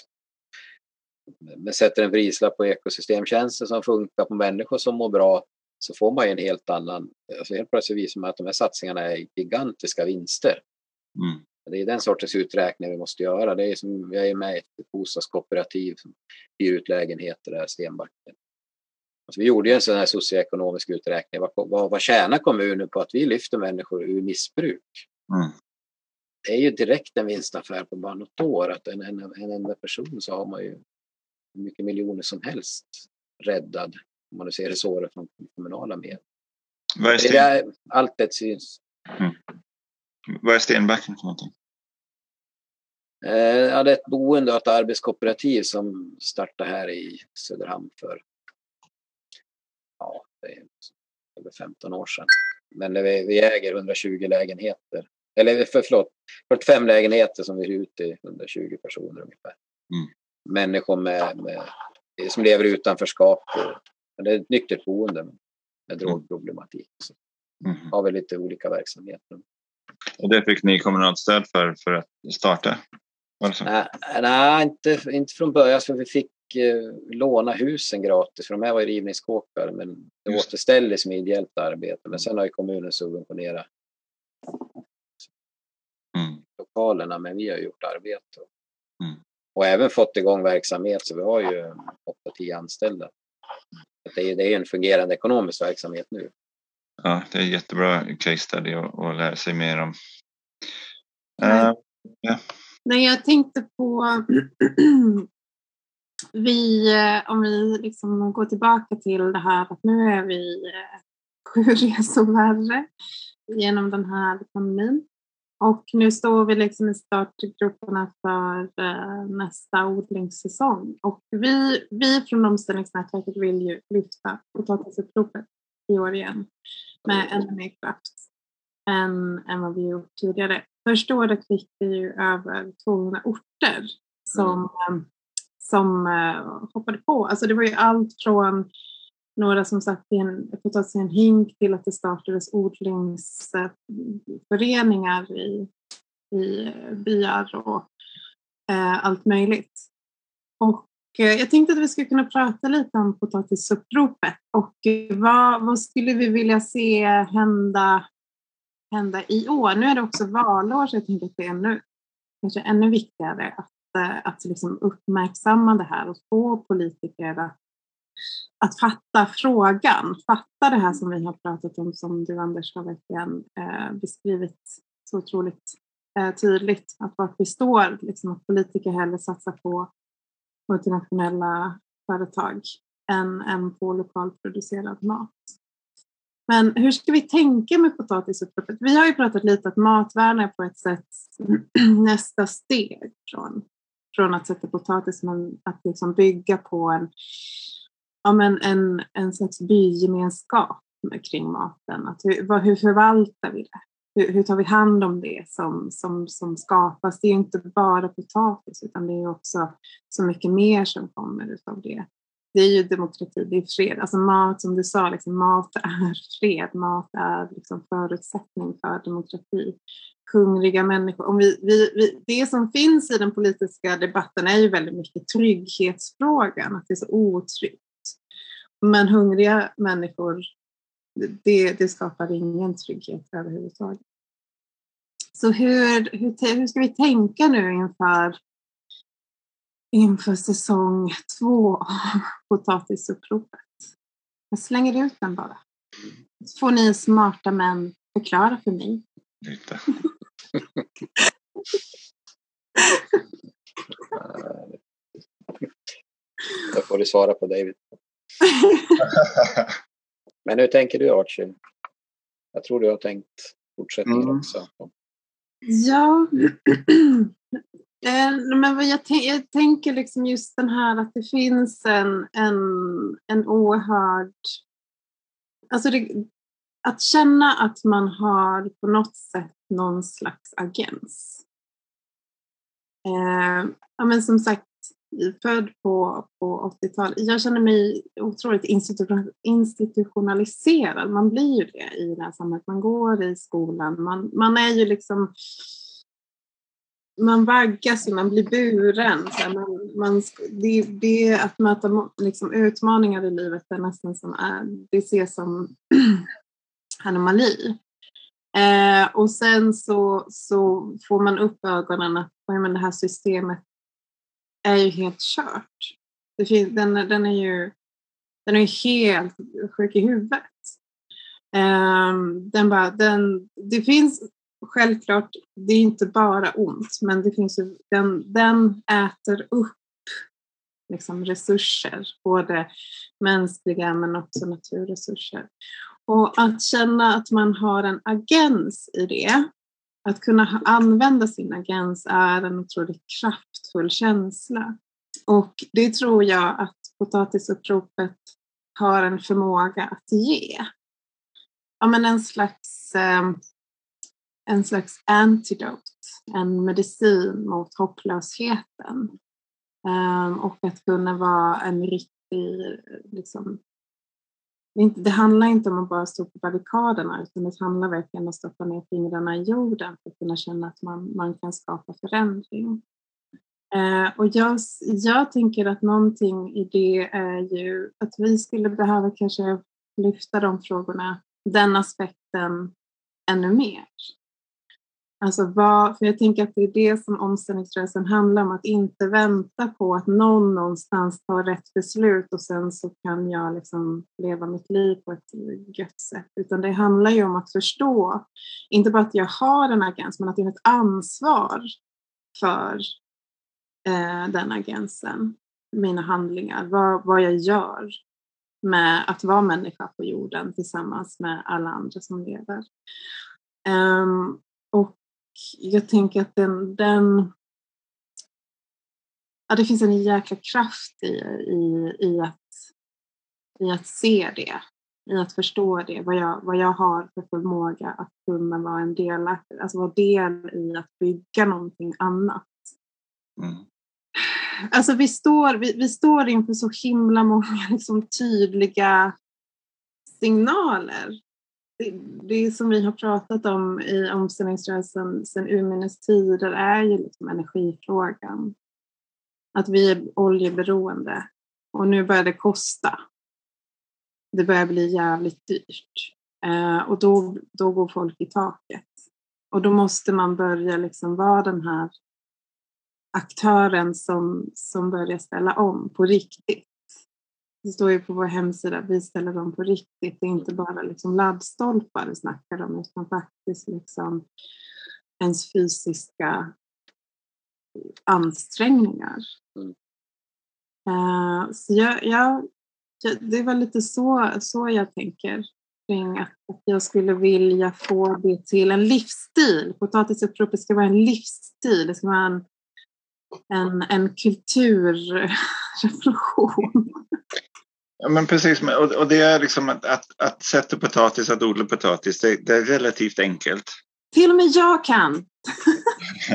man sätter en prislapp på ekosystemtjänster som funkar på människor som mår bra, så får man ju en helt annan, alltså helt plötsligt visar man att de här satsningarna är gigantiska vinster. Mm. Det är den sortens uträkning vi måste göra. Det är som, jag är med i ett bostadskooperativ som hyr ut lägenheter där, Stenbacken. Alltså vi gjorde ju en sån här socioekonomisk uträkning. Vad, vad, vad tjänar kommunen på att vi lyfter människor ur missbruk? Mm. Det är ju direkt en vinstaffär på bara något år. Att en, en, en enda person så har man ju hur mycket miljoner som helst räddad. Om man nu ser det så från kommunala medel. Allt det syns. Vad är Stenbacken för någonting? Eh, Jag hade ett boende och ett arbetskooperativ som startade här i Söderhamn för ja, det är över 15 år sedan. Men det vi, vi äger 120 lägenheter. Eller för, förlåt, 45 lägenheter som vi hyr ut till 120 personer ungefär. Mm. Människor med, med, som lever utanförskap. Och, det är ett nyktert boende med drogproblematik. Så Mm. har vi lite olika verksamheter. Och det fick ni kommunalt stöd för, för att starta? Nej, nej inte, inte från början. För vi fick eh, låna husen gratis. För de här var ju rivningskåkar. Men det Just. återställdes med ideellt arbete. Men sen har ju kommunen subventionerat Mm. lokalerna. Men vi har gjort arbete. Mm. Och även fått igång verksamhet. Så vi har ju 8-10 anställda. Det är, det är en fungerande ekonomisk verksamhet nu. Ja, det är jättebra case study att, lära sig mer om. Nej. Eh, Nej, jag tänkte på vi, eh, om vi liksom går tillbaka till det här att nu är vi eh, sju resor värre genom den här pandemin. Och nu står vi liksom i startgrupperna för nästa odlingssäsong. Och vi, vi från omställningsnätverket vill ju lyfta potatisuppropet i år igen med ännu mer kraft än, än vad vi gjort tidigare. Första året fick vi ju över 200 orter som, eh, som eh, hoppade på. Alltså det var ju allt från några som satt i en, potatis i en hink till att det startades odlingsföreningar i, i byar och eh, allt möjligt. Och Eh, jag tänkte att vi skulle kunna prata lite om potatisuppropet och eh, vad, vad skulle vi vilja se hända, hända i år? Nu är det också valår så jag tänker att det är ännu, kanske ännu viktigare att, eh, att liksom uppmärksamma det här och få politiker att att fatta frågan, fatta det här som vi har pratat om, som du Anders har verkligen eh, beskrivit så otroligt eh, tydligt, att vart vi står, liksom att politiker hellre satsar på multinationella företag än, än på lokalproducerad mat. Men hur ska vi tänka med potatisuppropet? Vi har ju pratat lite att matvärden är på ett sätt nästa steg från, från att sätta potatis, men att liksom bygga på en ja, men en, en slags bygemenskap kring maten. Att hur, hur förvaltar vi det? Hur, hur tar vi hand om det som, som, som skapas? Det är inte bara potatis utan det är också så mycket mer som kommer av det. Det är ju demokrati, det är fred. Alltså mat, som du sa, liksom, mat är fred. Mat är liksom förutsättning för demokrati. Hungriga människor. Om vi, vi, vi, det som finns i den politiska debatten är ju väldigt mycket trygghetsfrågan, att det är så otryggt. Men hungriga människor, det, det skapar ingen trygghet överhuvudtaget. Så hur, hur, hur ska vi tänka nu inför inför säsong två av Potatisuppropet. Jag slänger ut den bara. Så får ni smarta män förklara för mig. Lite. Det får du svara på David. Men hur tänker du Archie? Jag tror du har tänkt fortsättningen Mm. också. Ja, eh, men vad jag, jag tänker liksom just den här att det finns en, en, en oerhörd... Alltså det, att känna att man har på något sätt någon slags agens. Eh, ja, men som sagt, född på, på 80-talet. Jag känner mig otroligt institutionaliserad. Man blir ju det i det här samhället. Man går i skolan. Man, man är ju liksom man vaggas och man blir buren. Så här, man, man, det, det är att möta liksom, utmaningar i livet är nästan som är, det ses som anomali. Eh, och sen så, så får man upp ögonen att men det här systemet är ju helt kört. Det finns, den, den är ju den är helt sjuk i huvudet. Um, den bara, den, det finns självklart, det är inte bara ont, men det finns ju, den, den äter upp liksom resurser, både mänskliga men också naturresurser. Och att känna att man har en agens i det, att kunna använda sin agens är en otroligt kraftfull känsla. Och det tror jag att potatisuppropet har en förmåga att ge. Ja, men en slags, eh, en slags antidote, en medicin mot hopplösheten. Eh, och att kunna vara en riktig, liksom, det, handlar inte om att bara stå på barrikaderna utan det handlar verkligen om att stoppa ner fingrarna i jorden för att kunna känna att man, man kan skapa förändring. Eh, och jag, jag tänker att någonting i det är ju att vi skulle behöva kanske lyfta de frågorna, den aspekten ännu mer. Alltså vad, för jag tänker att det är det som omställningsrörelsen handlar om, att inte vänta på att någon någonstans tar rätt beslut och sen så kan jag liksom leva mitt liv på ett gött sätt. Utan det handlar ju om att förstå, inte bara att jag har en agens, men att jag har ett ansvar för eh, den agensen, mina handlingar, vad, vad jag gör med att vara människa på jorden tillsammans med alla andra som lever. Um, och jag tänker att den, den ja, det finns en jäkla kraft i, i, i, att, i att se det, i att förstå det, vad jag, vad jag har för förmåga att kunna vara en del, alltså vara del i att bygga någonting annat. Mm. Alltså vi står, vi, vi står inför så himla många liksom, tydliga signaler. Det, som vi har pratat om i omställningsrörelsen sedan urminnes tider är ju liksom energifrågan. Att vi är oljeberoende och nu börjar det kosta. Det börjar bli jävligt dyrt eh, och då, då går folk i taket. Och då måste man börja liksom vara den här aktören som, som börjar ställa om på riktigt. Det står ju på vår hemsida, vi ställer om på riktigt. Det är inte bara liksom laddstolpar vi snackar om utan faktiskt liksom ens fysiska ansträngningar. Mm. Uh, så jag, jag, det var lite så, så jag tänker kring att, att jag skulle vilja få det till en livsstil. Potatisuppropet ska vara en livsstil. Det ska vara en en, en kulturrevolution. Ja, men precis, och, och det är liksom att, att, att sätta potatis, att odla potatis, det, det är relativt enkelt. Till och med jag kan.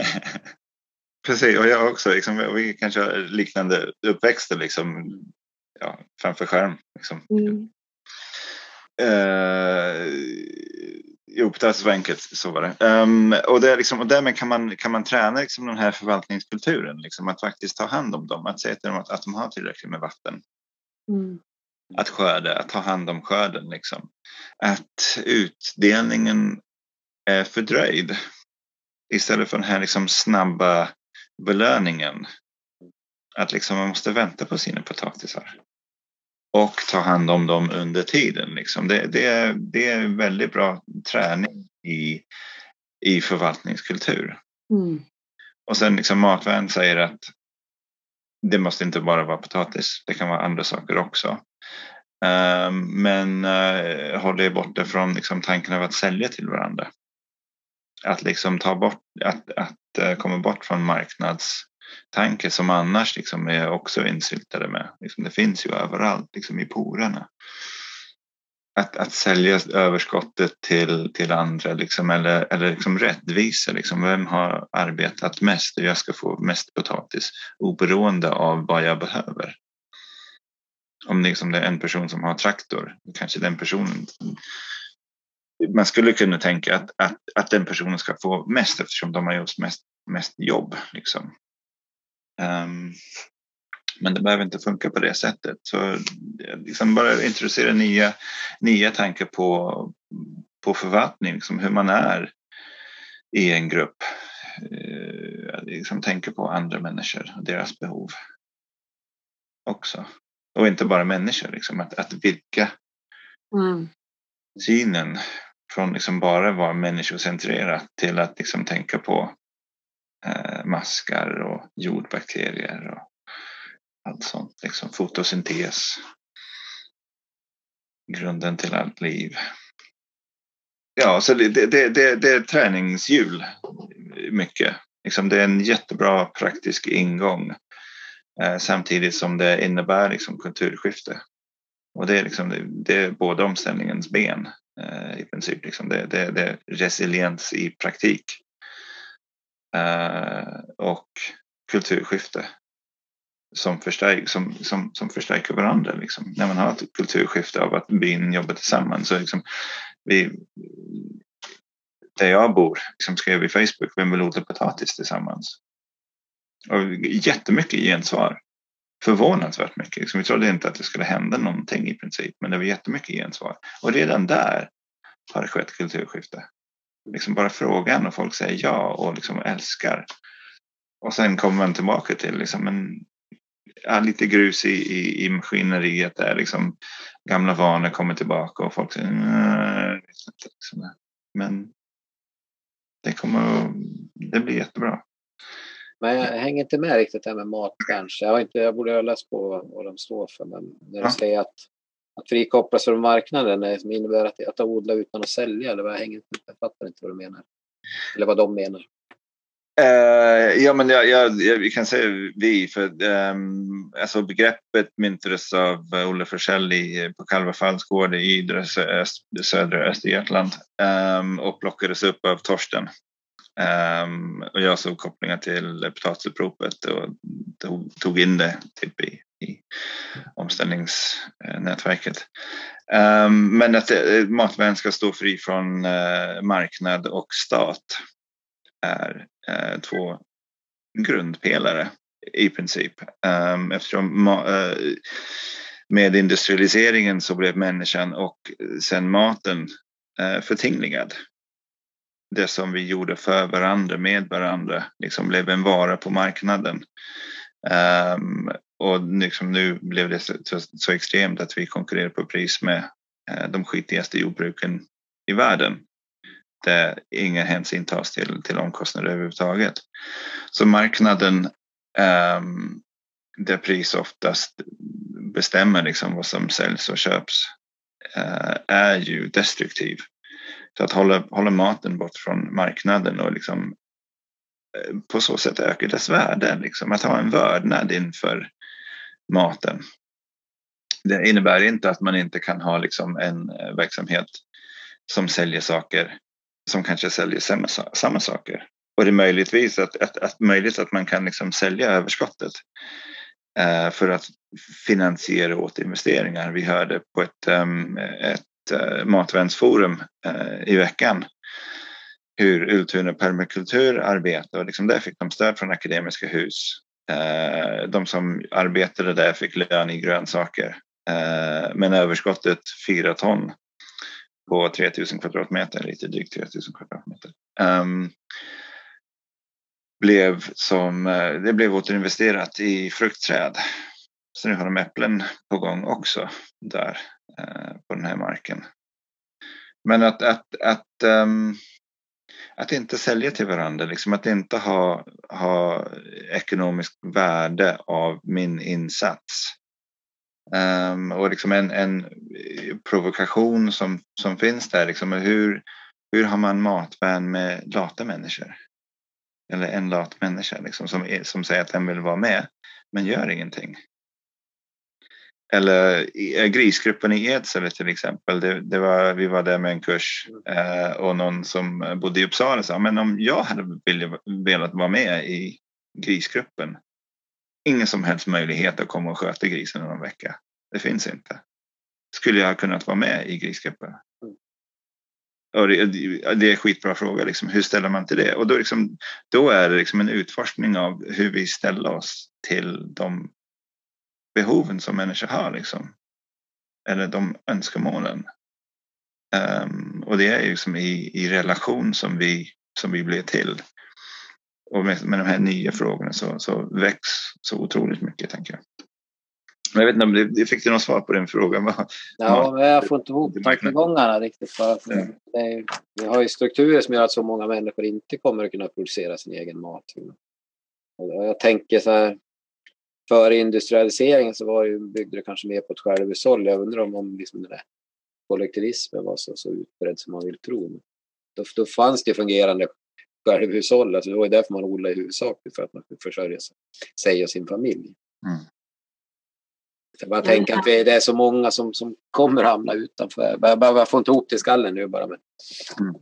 precis, och jag också. Liksom, vi kanske har liknande uppväxter liksom, ja, framför skärm. Liksom. Mm. Eh, enkelt, så var det. Ehm, och, det är liksom, och därmed kan man, kan man träna liksom, den här förvaltningskulturen, liksom, att faktiskt ta hand om dem, att säga till dem att, att de har tillräckligt med vatten. Mm. att skörda, att ta hand om skörden. Liksom. Att utdelningen är fördröjd istället för den här liksom snabba belöningen. Att liksom man måste vänta på sina potatisar. Och ta hand om dem under tiden. Liksom. Det, det, är, det är väldigt bra träning i, i förvaltningskultur. Mm. Och sen liksom Matvän säger att det måste inte bara vara potatis, det kan vara andra saker också. Um, men uh, håll er borta från liksom, tanken av att sälja till varandra. Att liksom ta bort, att, att uh, komma bort från tanke som annars liksom är också insyltade med. Liksom, det finns ju överallt, liksom i porerna att, att sälja överskottet till, till andra liksom, eller, eller liksom rättvisa. Liksom, vem har arbetat mest och jag ska få mest potatis oberoende av vad jag behöver. Om liksom det är en person som har traktor, kanske den personen man skulle kunna tänka att, att, att den personen ska få mest eftersom de har gjort mest, mest jobb. Liksom. Um, men det behöver inte funka på det sättet. Så liksom bara introducera nya, nya tankar på, på förvaltning, liksom hur man är i en grupp. Eh, liksom tänka på andra människor och deras behov också. Och inte bara människor, liksom, att, att vidga mm. synen från liksom bara vara människocentrerat till att liksom tänka på eh, maskar och jordbakterier och allt sånt. Liksom fotosyntes. Grunden till allt liv. Ja, så det, det, det, det är träningshjul mycket. Liksom det är en jättebra praktisk ingång eh, samtidigt som det innebär liksom kulturskifte. Och det är, liksom, det, det är både omställningens ben eh, i princip. Liksom det, det, det är resiliens i praktik. Eh, och kulturskifte som, förstärk, som, som, som förstärker varandra. Liksom. När man har ett kulturskifte av att byn jobbar tillsammans. Så liksom, vi, där jag bor liksom skrev vi Facebook, vem vill odla potatis tillsammans? Och jättemycket gensvar. Förvånansvärt mycket. Liksom, vi trodde inte att det skulle hända någonting i princip, men det var jättemycket gensvar. Och redan där har det skett kulturskifte. Liksom bara frågan och folk säger ja och liksom älskar. Och sen kommer man tillbaka till liksom, men ja, lite grus i, i, i maskineriet där. Liksom, gamla vanor kommer tillbaka och folk säger nej, liksom. Men det kommer det blir jättebra. Men jag hänger inte med riktigt här med mat kanske. Jag, har inte, jag borde ha läst på vad de står för. Men när du ja. säger att, att frikopplas från marknaden som innebär att, att odla utan att sälja. Eller vad, jag, hänger, jag fattar inte vad du menar. Eller vad de menar. Uh, ja, men jag, jag, jag, vi kan säga vi, för um, alltså begreppet myntades av Olle Forsell på Kalvafalls gård i Ydre, södra Östergötland um, och plockades upp av Torsten. Um, och jag såg kopplingar till potatisuppropet och tog, tog in det typ i, i omställningsnätverket. Ehm, men att eh, matvärlden ska stå fri från eh, marknad och stat är eh, två grundpelare i princip. Ehm, eftersom med industrialiseringen så blev människan och sen maten förtingligad. Det som vi gjorde för varandra, med varandra, liksom blev en vara på marknaden. Um, och liksom nu blev det så, så, så, extremt att vi konkurrerar på pris med eh, de skitigaste jordbruken i världen där inga hänsyn tas till, till omkostnader överhuvudtaget. Så marknaden eh, där pris oftast bestämmer liksom vad som säljs och köps eh, är ju destruktiv. Så att hålla, hålla maten bort från marknaden och liksom eh, på så sätt öka dess värde. Liksom. Att ha en vördnad inför maten. Det innebär inte att man inte kan ha liksom en eh, verksamhet som säljer saker som kanske säljer samma, samma saker. Och det är möjligtvis att, att, att, möjligt att man kan liksom sälja överskottet eh, för att finansiera återinvesteringar. Vi hörde på ett, um, ett eh, uh, matvänsforum uh, eh, i veckan hur Ultuna permakultur arbetar och liksom där fick de stöd från Akademiska hus. Eh, de som arbetade där fick lön i grönsaker. Eh, men överskottet fyra ton på 3000 kvadratmeter, lite drygt 3000 kvadratmeter. Um, blev som, eh, det blev återinvesterat i fruktträd. Så nu har de äpplen på gång också där eh, på den här marken. Men att, att, att, um, att inte sälja till varandra, liksom att inte ha, ha ekonomiskt värde av min insats. Um, och liksom en, en provokation som, som finns där, liksom, hur, hur har man matvän med lata människor? Eller en lat människa liksom, som, som säger att den vill vara med, men gör ingenting. Eller grisgruppen i Edsele till exempel. Det, det, var, vi var där med en kurs eh, och någon som bodde i Uppsala sa men om jag hade velat vara med i grisgruppen. Ingen som helst möjlighet att komma och sköta grisen någon vecka. Det finns inte. Skulle jag ha kunnat vara med i grisgruppen? Och det, det är en skitbra fråga. Liksom. Hur ställer man till det? Och då, liksom, då är det liksom en utforskning av hur vi ställer oss till de behoven som människor har. Liksom. Eller de önskemålen. Um, och det är ju liksom i, i relation som vi, som vi blir till. Och med, med de här nya frågorna så, så väcks så otroligt mycket, tänker jag. Jag vet inte om du fick du något svar på din fråga? Ja, men jag får inte ihop tankegångarna riktigt. För att ja. det, vi har ju strukturer som gör att så många människor inte kommer att kunna producera sin egen mat. Och jag tänker så här, före industrialiseringen så var ju, byggde det kanske mer på ett självhushåll. Jag undrar om, om liksom den där kollektivismen var så, så utbredd som man vill tro. Då, då fanns det fungerande självhushåll. Alltså det var ju därför man odlade i huvudsak, för att man skulle försörja sig och sin familj. Mm. Jag bara tänker att det är så många som, som kommer hamna utanför. Jag, bara, jag får inte ihop till skallen nu bara. Men... Mm.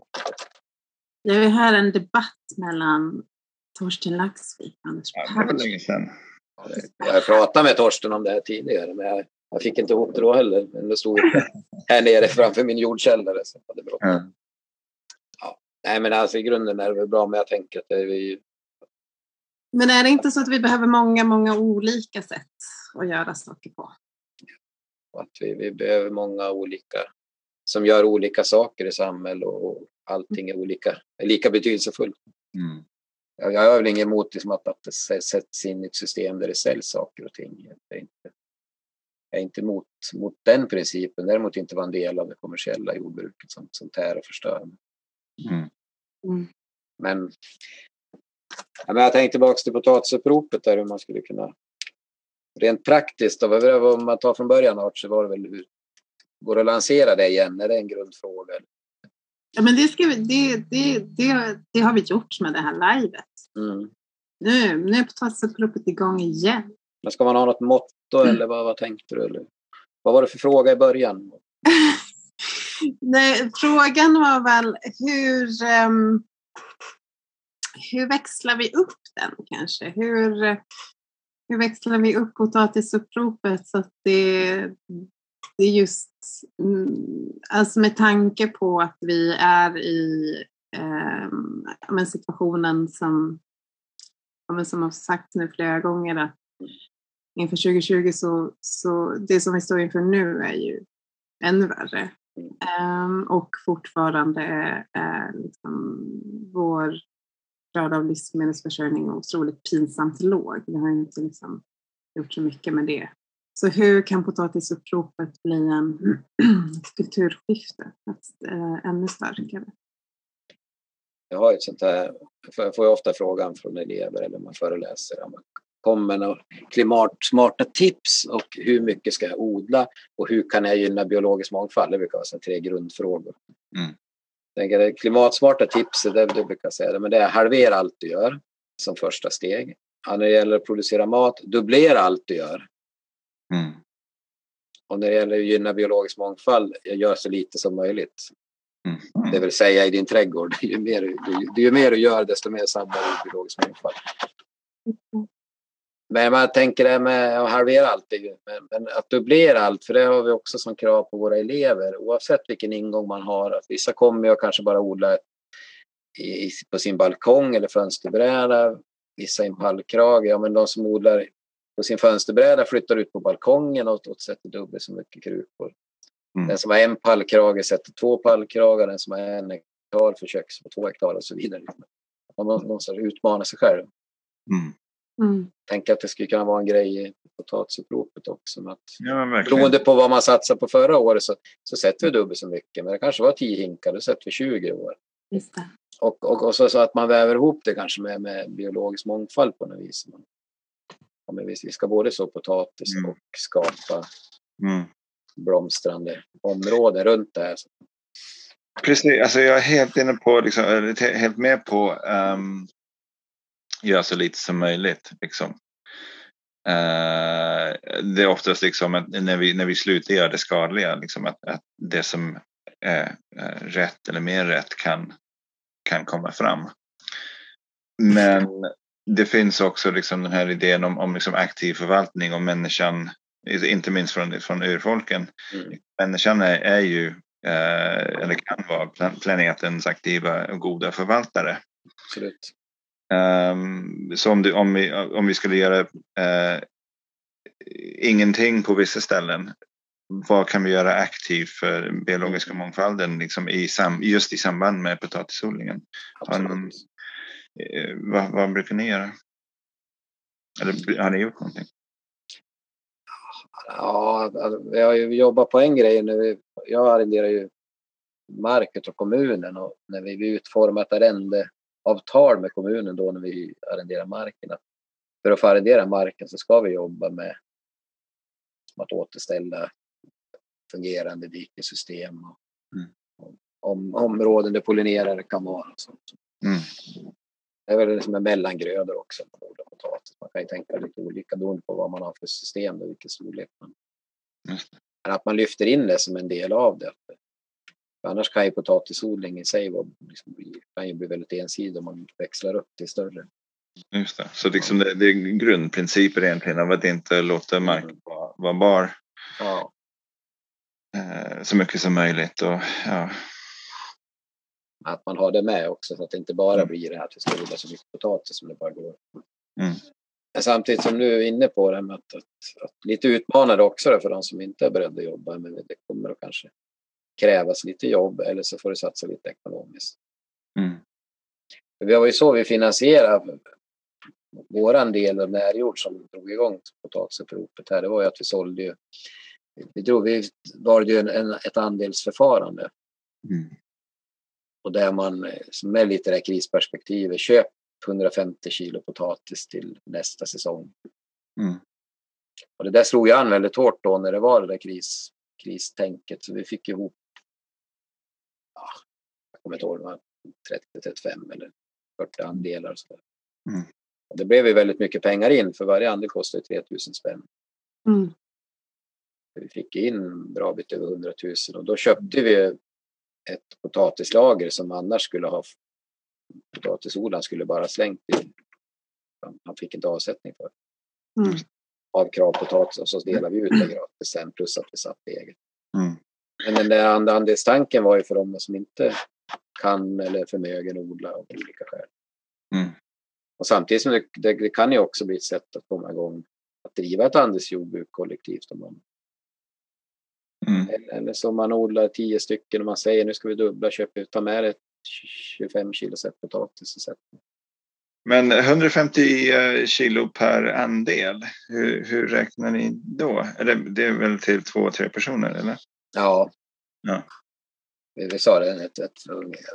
Det är här en debatt mellan Torsten Laxvik och Anders ja, var. Jag pratat med Torsten om det här tidigare, men jag, jag fick inte ihop det då heller. Men det stod här nere framför min jordkällare. Så det bra. Mm. Ja. Nej, men alltså i grunden är det väl bra, men jag tänker att det är Men är det inte så att vi behöver många, många olika sätt att göra saker på? Och att vi, vi behöver många olika som gör olika saker i samhället och allting är olika, är lika betydelsefullt. Mm jag, har väl inget emot liksom att, att det sätts in i ett system där det säljs saker och ting. Jag är inte, jag är inte emot, mot den principen, däremot inte vara en del av det kommersiella jordbruket som, som tär och förstör. Mm. Mm. Men, ja, men jag tänkte tillbaka till potatisuppropet där hur man skulle kunna rent praktiskt, då, vad man tar från början Art, så var det väl hur går det att lansera det igen? Är det en grundfråga? Ja, men det, ska vi, det, det, det, det har vi gjort med det här livet. Mm. Nu, nu är potatisuppropet igång igen. Men ska man ha något motto mm. eller vad, vad tänkte du? Eller? Vad var det för fråga i början? Nej, frågan var väl hur, um, hur växlar vi upp den kanske? Hur, hur växlar vi upp potatisuppropet så att det, det är just mm, alltså med tanke på att vi är i eh, situationen som, som har sagt nu flera gånger att inför 2020 så, så det som vi står inför nu är ju ännu värre. Eh, och fortfarande är liksom vår grad av livsmedelsförsörjning otroligt pinsamt låg. Vi har inte liksom gjort så mycket med det så hur kan potatisuppropet bli en kulturskifte äh, ännu starkare? Jag har ett sånt här, jag får ofta frågan från elever eller man föreläser om kommer några klimatsmarta tips och hur mycket ska jag odla och hur kan jag gynna biologisk mångfald? Det brukar vara tre grundfrågor. Mm. Det klimatsmarta tipset, det, det brukar jag säga, men det är halvera allt du gör som första steg. Ja, när det gäller att producera mat, dubblera allt du gör. Mm. Och när det gäller att gynna biologisk mångfald, jag gör så lite som möjligt. Mm. Det vill säga i din trädgård. Ju mer, ju, ju mer du gör, desto mer snabbare biologisk mångfald. Men man tänker det med att halvera allt, men, men att dubblera allt, för det har vi också som krav på våra elever, oavsett vilken ingång man har. Att vissa kommer ju kanske bara odla i, på sin balkong eller fönsterbräda, vissa i en pallkrage. Ja, men de som odlar på sin fönsterbräda flyttar ut på balkongen och, och sätter dubbelt så mycket krukor. Mm. Den som har en pallkrage sätter två pallkragar, den som har en hektar för köks på två hektar och så vidare. man någonstans utmana sig själv. Mm. Mm. Tänk att det skulle kunna vara en grej i potatisuppropet också. Att, Ja, beroende på vad man satsar på förra året så, så sätter vi dubbelt så mycket. Men det kanske var 10 hinkar, då sätter vi 20 i år. Just det. Och, och, och så, så att man väver ihop det kanske med, med biologisk mångfald på något vis. Ja, men vi, vi ska både så potatis Mm. och skapa Mm blomstrande områden runt det här. Precis, alltså jag är helt inne på, liksom, eller helt med på um, göra så lite som möjligt. Liksom. Uh, det är oftast liksom att när vi, när vi slutar göra det skadliga, liksom att, att det som är uh, rätt eller mer rätt kan, kan komma fram. Men det finns också liksom den här idén om, om liksom aktiv förvaltning och människan, inte minst från, från urfolken. mm. Människan är, är ju, eh, eller kan vara, plan- planetens aktiva och goda förvaltare. Absolut. Ehm, så om, det, om, vi, om vi skulle göra eh, ingenting på vissa ställen, vad kan vi göra aktivt för biologiska mångfalden liksom i sam, just i samband med potatisodlingen? Någon-. Eh, vad, vad brukar ni göra? Eller har ni gjort någonting? Ja, alltså, vi har ju jobbat på en grej. Vi, jag arrenderar ju mark av kommunen och när vi utformar ett arrendeavtal med kommunen då när vi arrenderar marken. För att få arrendera marken så ska vi jobba med att återställa fungerande dikesystem och, Mm. och om, områden där pollinerare kan vara. Och sånt. Mm. Det är väl liksom en mellangrödor också. Man odlar potatis. Man kan ju tänka lite olika beroende på vad man har för system och vilken storlek man. Men att man lyfter in det som en del av det. För annars kan ju potatisodling i sig vara, liksom, kan ju bli väldigt ensidig om man växlar upp till större. Just det. Så liksom det, det är grundprinciper egentligen av att inte låta marken vara, vara bar Ja, eh, så mycket som möjligt. Och, ja. Att man har det med också så att det inte bara Mm. blir det här att vi ska odla så mycket potatis som det bara går. Mm. Men samtidigt som du är inne på det här med att, att, att lite utmanande också för de som inte är beredda att jobba men det kommer att kanske krävas lite jobb eller så får du satsa lite ekonomiskt. Mm. Vi har ju så vi finansierar våran del av närjord som drog igång potatisuppropet här. Det var ju att vi sålde ju. Vi drog, vi var ju en, en, ett andelsförfarande Mm. Och där man eh, som är lite det här krisperspektivet köp 150 kilo potatis till nästa säsong. Mm. Och det där slog ju an väldigt hårt då när det var det där kris, kristänket. Så vi fick ihop, ja, jag kommer inte ihåg, det var 30-35 eller 40 andelar. Och så. Mm. Och det blev ju väldigt mycket pengar in för varje andel kostar ju 3000 spänn. Mm. Vi fick in bra bit över 100 000 och då köpte vi ett potatislager som annars skulle ha potatisodlaren skulle bara slängt i. Han fick inte avsättning för Mm. av kravpotatis och så delade vi ut det gratis sen plus att vi satt eget. Mm. Men den där and- andelstanken var ju för de som inte kan eller förmögen odla av olika skäl. Mm. Och samtidigt som det, det, det kan ju också bli ett sätt att komma igång att driva ett andelsjordbruk kollektivt. Om man, Mm. eller, eller som man odlar tio stycken och man säger nu ska vi dubbla, köp, ta med dig 25 kilo sätt potatis och sätt. Men 150 eh, kilo per andel, hur, hur räknar ni då? Eller, det är väl till två, tre personer eller? Ja. Ja. Vi, sa det, ett, ett,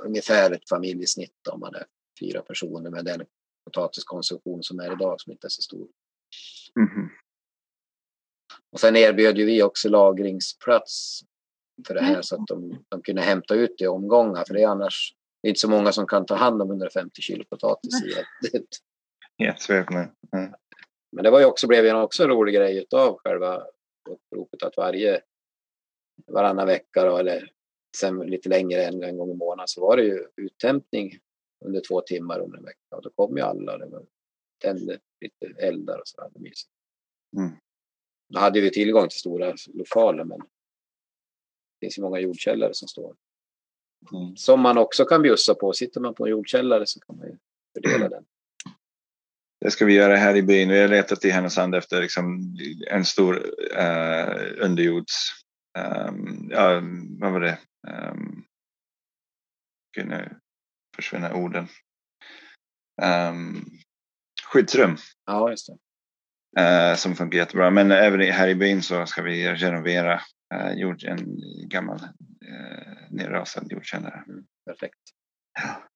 ungefär ett familjesnitt om man är fyra personer med den potatiskonsumtion som är idag som inte är så stor. Mhm. Och sen erbjöd ju vi också lagringsplats för det här Mm. så att de, de kunde hämta ut det i omgångar. För det är annars det är inte så många som kan ta hand om 150 kilo potatis i ett, ett. Mm. Men det var ju också, blev ju också en rolig grej utav själva uppropet att varje varannan vecka då, eller sen lite längre än en gång i månaden så var det ju uthämtning under två timmar under en vecka och då kom ju alla. Det var, tände lite eldar och så hade mysigt. Mm. Då hade vi tillgång till stora lokaler men det finns ju många jordkällare som står. Mm. Som man också kan bjussa på. Sitter man på en jordkällare så kan man ju fördela den. Det ska vi göra här i byn. Vi har letat i Härnösand efter liksom en stor uh, underjords... Um, ja, vad var det? Um, gud, nu försvinner orden. um, skyddsrum. Ja, just det. Uh, som funkar jättebra. Men även här i byn så ska vi renovera uh, jord, en gammal uh, nerrasad jordkällare. Mm, perfekt. Ja,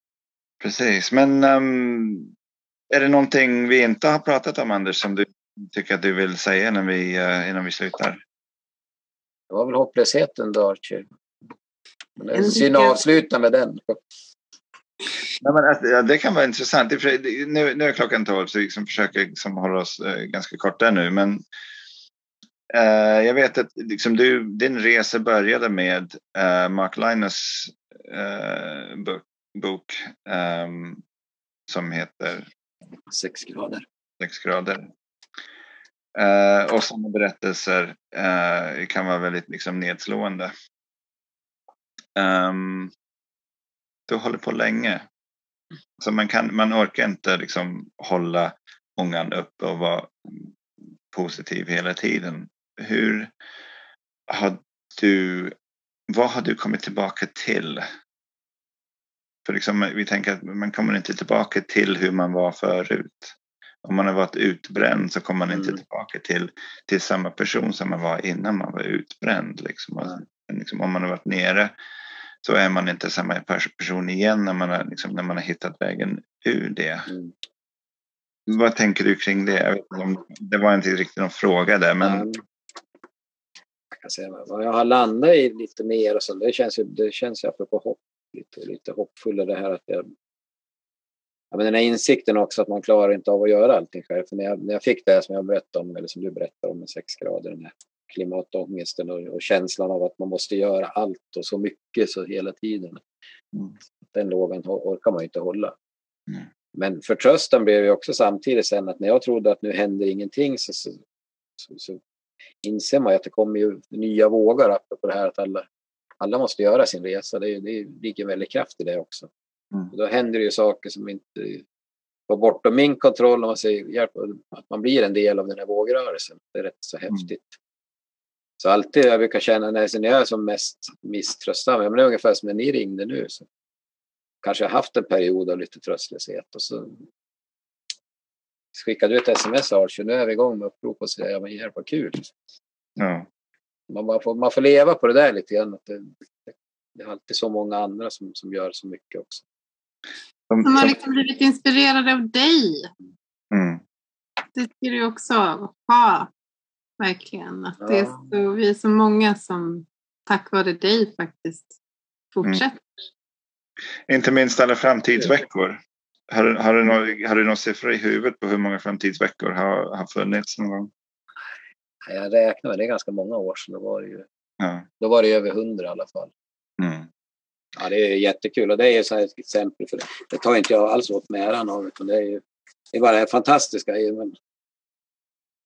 precis, men um, är det någonting vi inte har pratat om Anders som du tycker att du vill säga innan vi, innan vi slutar? Det var väl hopplösheten då, Archie. Men det är synd att avsluta med den. Nej, men, alltså, det kan vara intressant. Nu, nu är klockan tolv så vi liksom försöker liksom hålla oss eh, ganska korta nu. Men eh, jag vet att liksom, du, din resa började med eh, Mark Linus eh, bok, bok ehm, som heter Sex grader. Sex grader. Uh, och sådana berättelser uh, kan vara väldigt liksom, nedslående. Um, du håller på länge. Så man, kan, man orkar inte liksom hålla ångan uppe och vara positiv hela tiden. Hur har du, vad har du kommit tillbaka till? För liksom, vi tänker att man kommer inte tillbaka till hur man var förut. Om man har varit utbränd så kommer man inte mm. tillbaka till, till samma person som man var innan man var utbränd. Liksom. Alltså, liksom, om man har varit nere så är man inte samma person igen när man har, liksom, när man har hittat vägen ur det. Mm. Vad tänker du kring det? Jag vet om, det var inte riktigt någon fråga där. Men... Mm. Jag kan säga vad jag har landat i lite mer och så, det känns ju, det känns ju apropå hopp, lite, lite hoppfulla det här att jag ja, men den här insikten också att man klarar inte av att göra allting själv. För när jag, när jag fick det som jag berättade om, eller som du berättade om med sex grader, den här klimatångesten och, och, känslan av att man måste göra allt och så mycket så hela tiden. Mm. Den lågan orkar man inte hålla. Mm. Men förtröstan blev ju också samtidigt sen att när jag trodde att nu händer ingenting så, så, så, så inser man ju att det kommer ju nya vågor apropå det här att alla, alla måste göra sin resa. Det, det ligger väldigt kraft i det också. Mm. då händer det ju saker som inte var bortom min kontroll om man säger hjälp, att man blir en del av den här vågrörelsen. Det är rätt så mm. häftigt. Så alltid jag brukar känna när jag är som mest misströstsam, men det är ungefär som när ni ringde nu. Så kanske jag haft en period av lite tröstlöshet och så skickade du ett sms Archie, nu är vi igång med upprop och säger men hjälp vad kul. Ja. Man, man, får, man får leva på det där lite grann. Att det, det är alltid så många andra som, som gör så mycket också. Som, som har liksom blivit inspirerade av dig. Mm. Det ska du också ha verkligen. Att ja. det är så, vi är så många som tack vare dig faktiskt fortsätter. Mm. Inte minst alla framtidsveckor. Har, har, du någon, har du någon siffra i huvudet på hur många framtidsveckor har, har funnits någon gång? Jag räknar det är ganska många år sedan. Då var det, ju, ja. då var det över hundra i alla fall. Mm. Ja, det är jättekul och det är så ett exempel för det. Det tar inte jag alls åt mig äran av utan det är ju det är bara det fantastiska. Men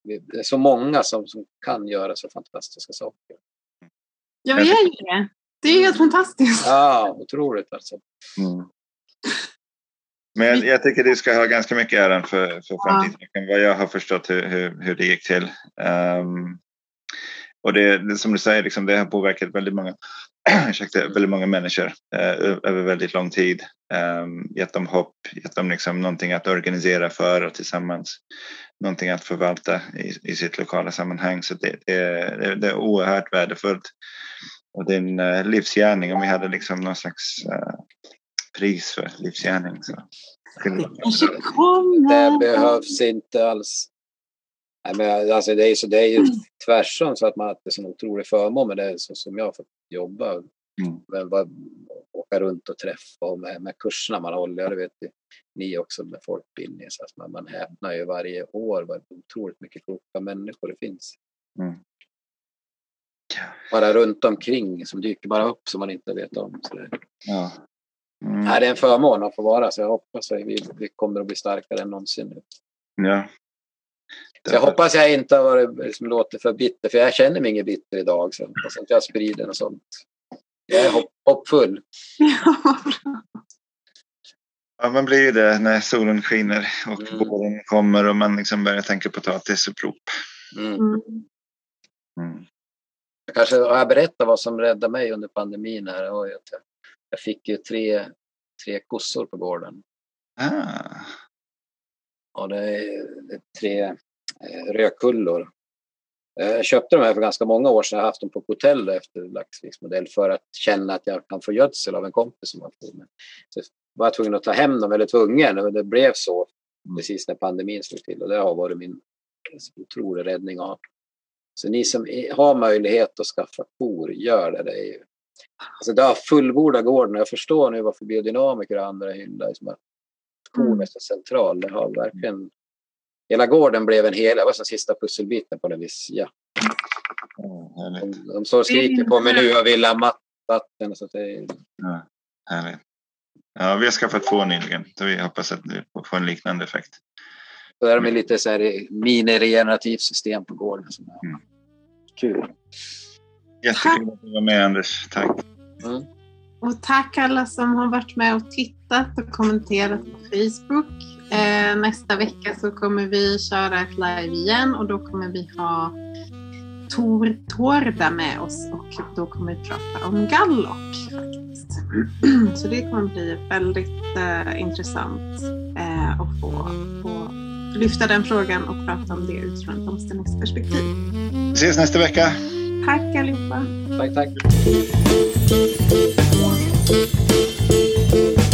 det är så många som, som kan göra så fantastiska saker. Ja, vi är ju det. Det är helt fantastiskt. Ja, otroligt alltså. Mm. Men jag, jag, tycker du ska ha ganska mycket äran för, för framtiden. Ja. Vad jag har förstått hur, hur, hur det gick till. Um, och det, det, som du säger, liksom, det har påverkat väldigt många, ursäkta, väldigt många människor eh, över väldigt lång tid. Eh, gett dem hopp, gett dem liksom någonting att organisera för och tillsammans någonting att förvalta i, i sitt lokala sammanhang. Så det, det, det är oerhört värdefullt. Och det är en uh, livsgärning. Om vi hade liksom någon slags uh, pris för livsgärning så det behövs inte alls. Nej, men alltså det, är, så det är ju tvärsom så att man har en sån otrolig förmån med det så som jag har fått jobba. Mm. Men bara åka runt och träffa och med, med kurserna man håller. Det vet ju ni också med folkbildning. Så att man, man häpnar ju varje år vad otroligt mycket kloka människor det finns. Mm. Bara runt omkring som dyker bara upp som man inte vet om. Så det, ja. Mm. Nej, det är en förmån att få vara så jag hoppas att vi, vi kommer att bli starkare än någonsin. Nu. Ja, så jag hoppas jag inte har varit, liksom, låter för bitter, för jag känner mig inget bitter idag. Så hoppas inte jag sprider och sånt. Jag är hopp, hoppfull. Ja, man blir ju det när solen skiner och mm. våren kommer och man liksom börjar tänka potatisupprop. Mm. mm. Mm. Jag kanske har jag berättat vad som räddade mig under pandemin. Här. Jag, jag fick ju tre, tre kossor på gården. Ah. Ja, det är tre eh, rödkullor. Eh, jag köpte de här för ganska många år sedan. Jag har haft dem på hotell efter laxfiskmodell för att känna att jag kan få gödsel av en kompis som har på mig. Så var jag tvungen att ta hem dem, eller tvungen, men det blev så precis när pandemin slog till och det har varit min otroliga räddning av. Så ni som har möjlighet att skaffa kor, gör det. det är ju, alltså det har fullbordat gården och jag förstår nu varför biodynamiker och andra hyllar liksom att kon mm. är så central. Det har verkligen Hela gården blev en hel, det var som sista pusselbiten på den vis. Ja. Mm, de, de står och skriker på mig nu och vill ha matt, vatten. Så det ja, härligt. Ja, vi har skaffat två nyligen, så vi hoppas att det får en liknande effekt. Så är de lite så här mini-regenerativt system på gården. Mm. Kul. Jättekul att du var med Anders. Tack. Mm. Och tack alla som har varit med och tittat och kommenterat på Facebook. Eh, nästa vecka så kommer vi köra ett live igen och då kommer vi ha Tor Torda med oss och då kommer vi prata om Gallock. Så det kommer bli väldigt eh, intressant eh, att få, få lyfta den frågan och prata om det utifrån ett omställningsperspektiv. Vi ses nästa vecka. Tack allihopa. Tack, tack. Música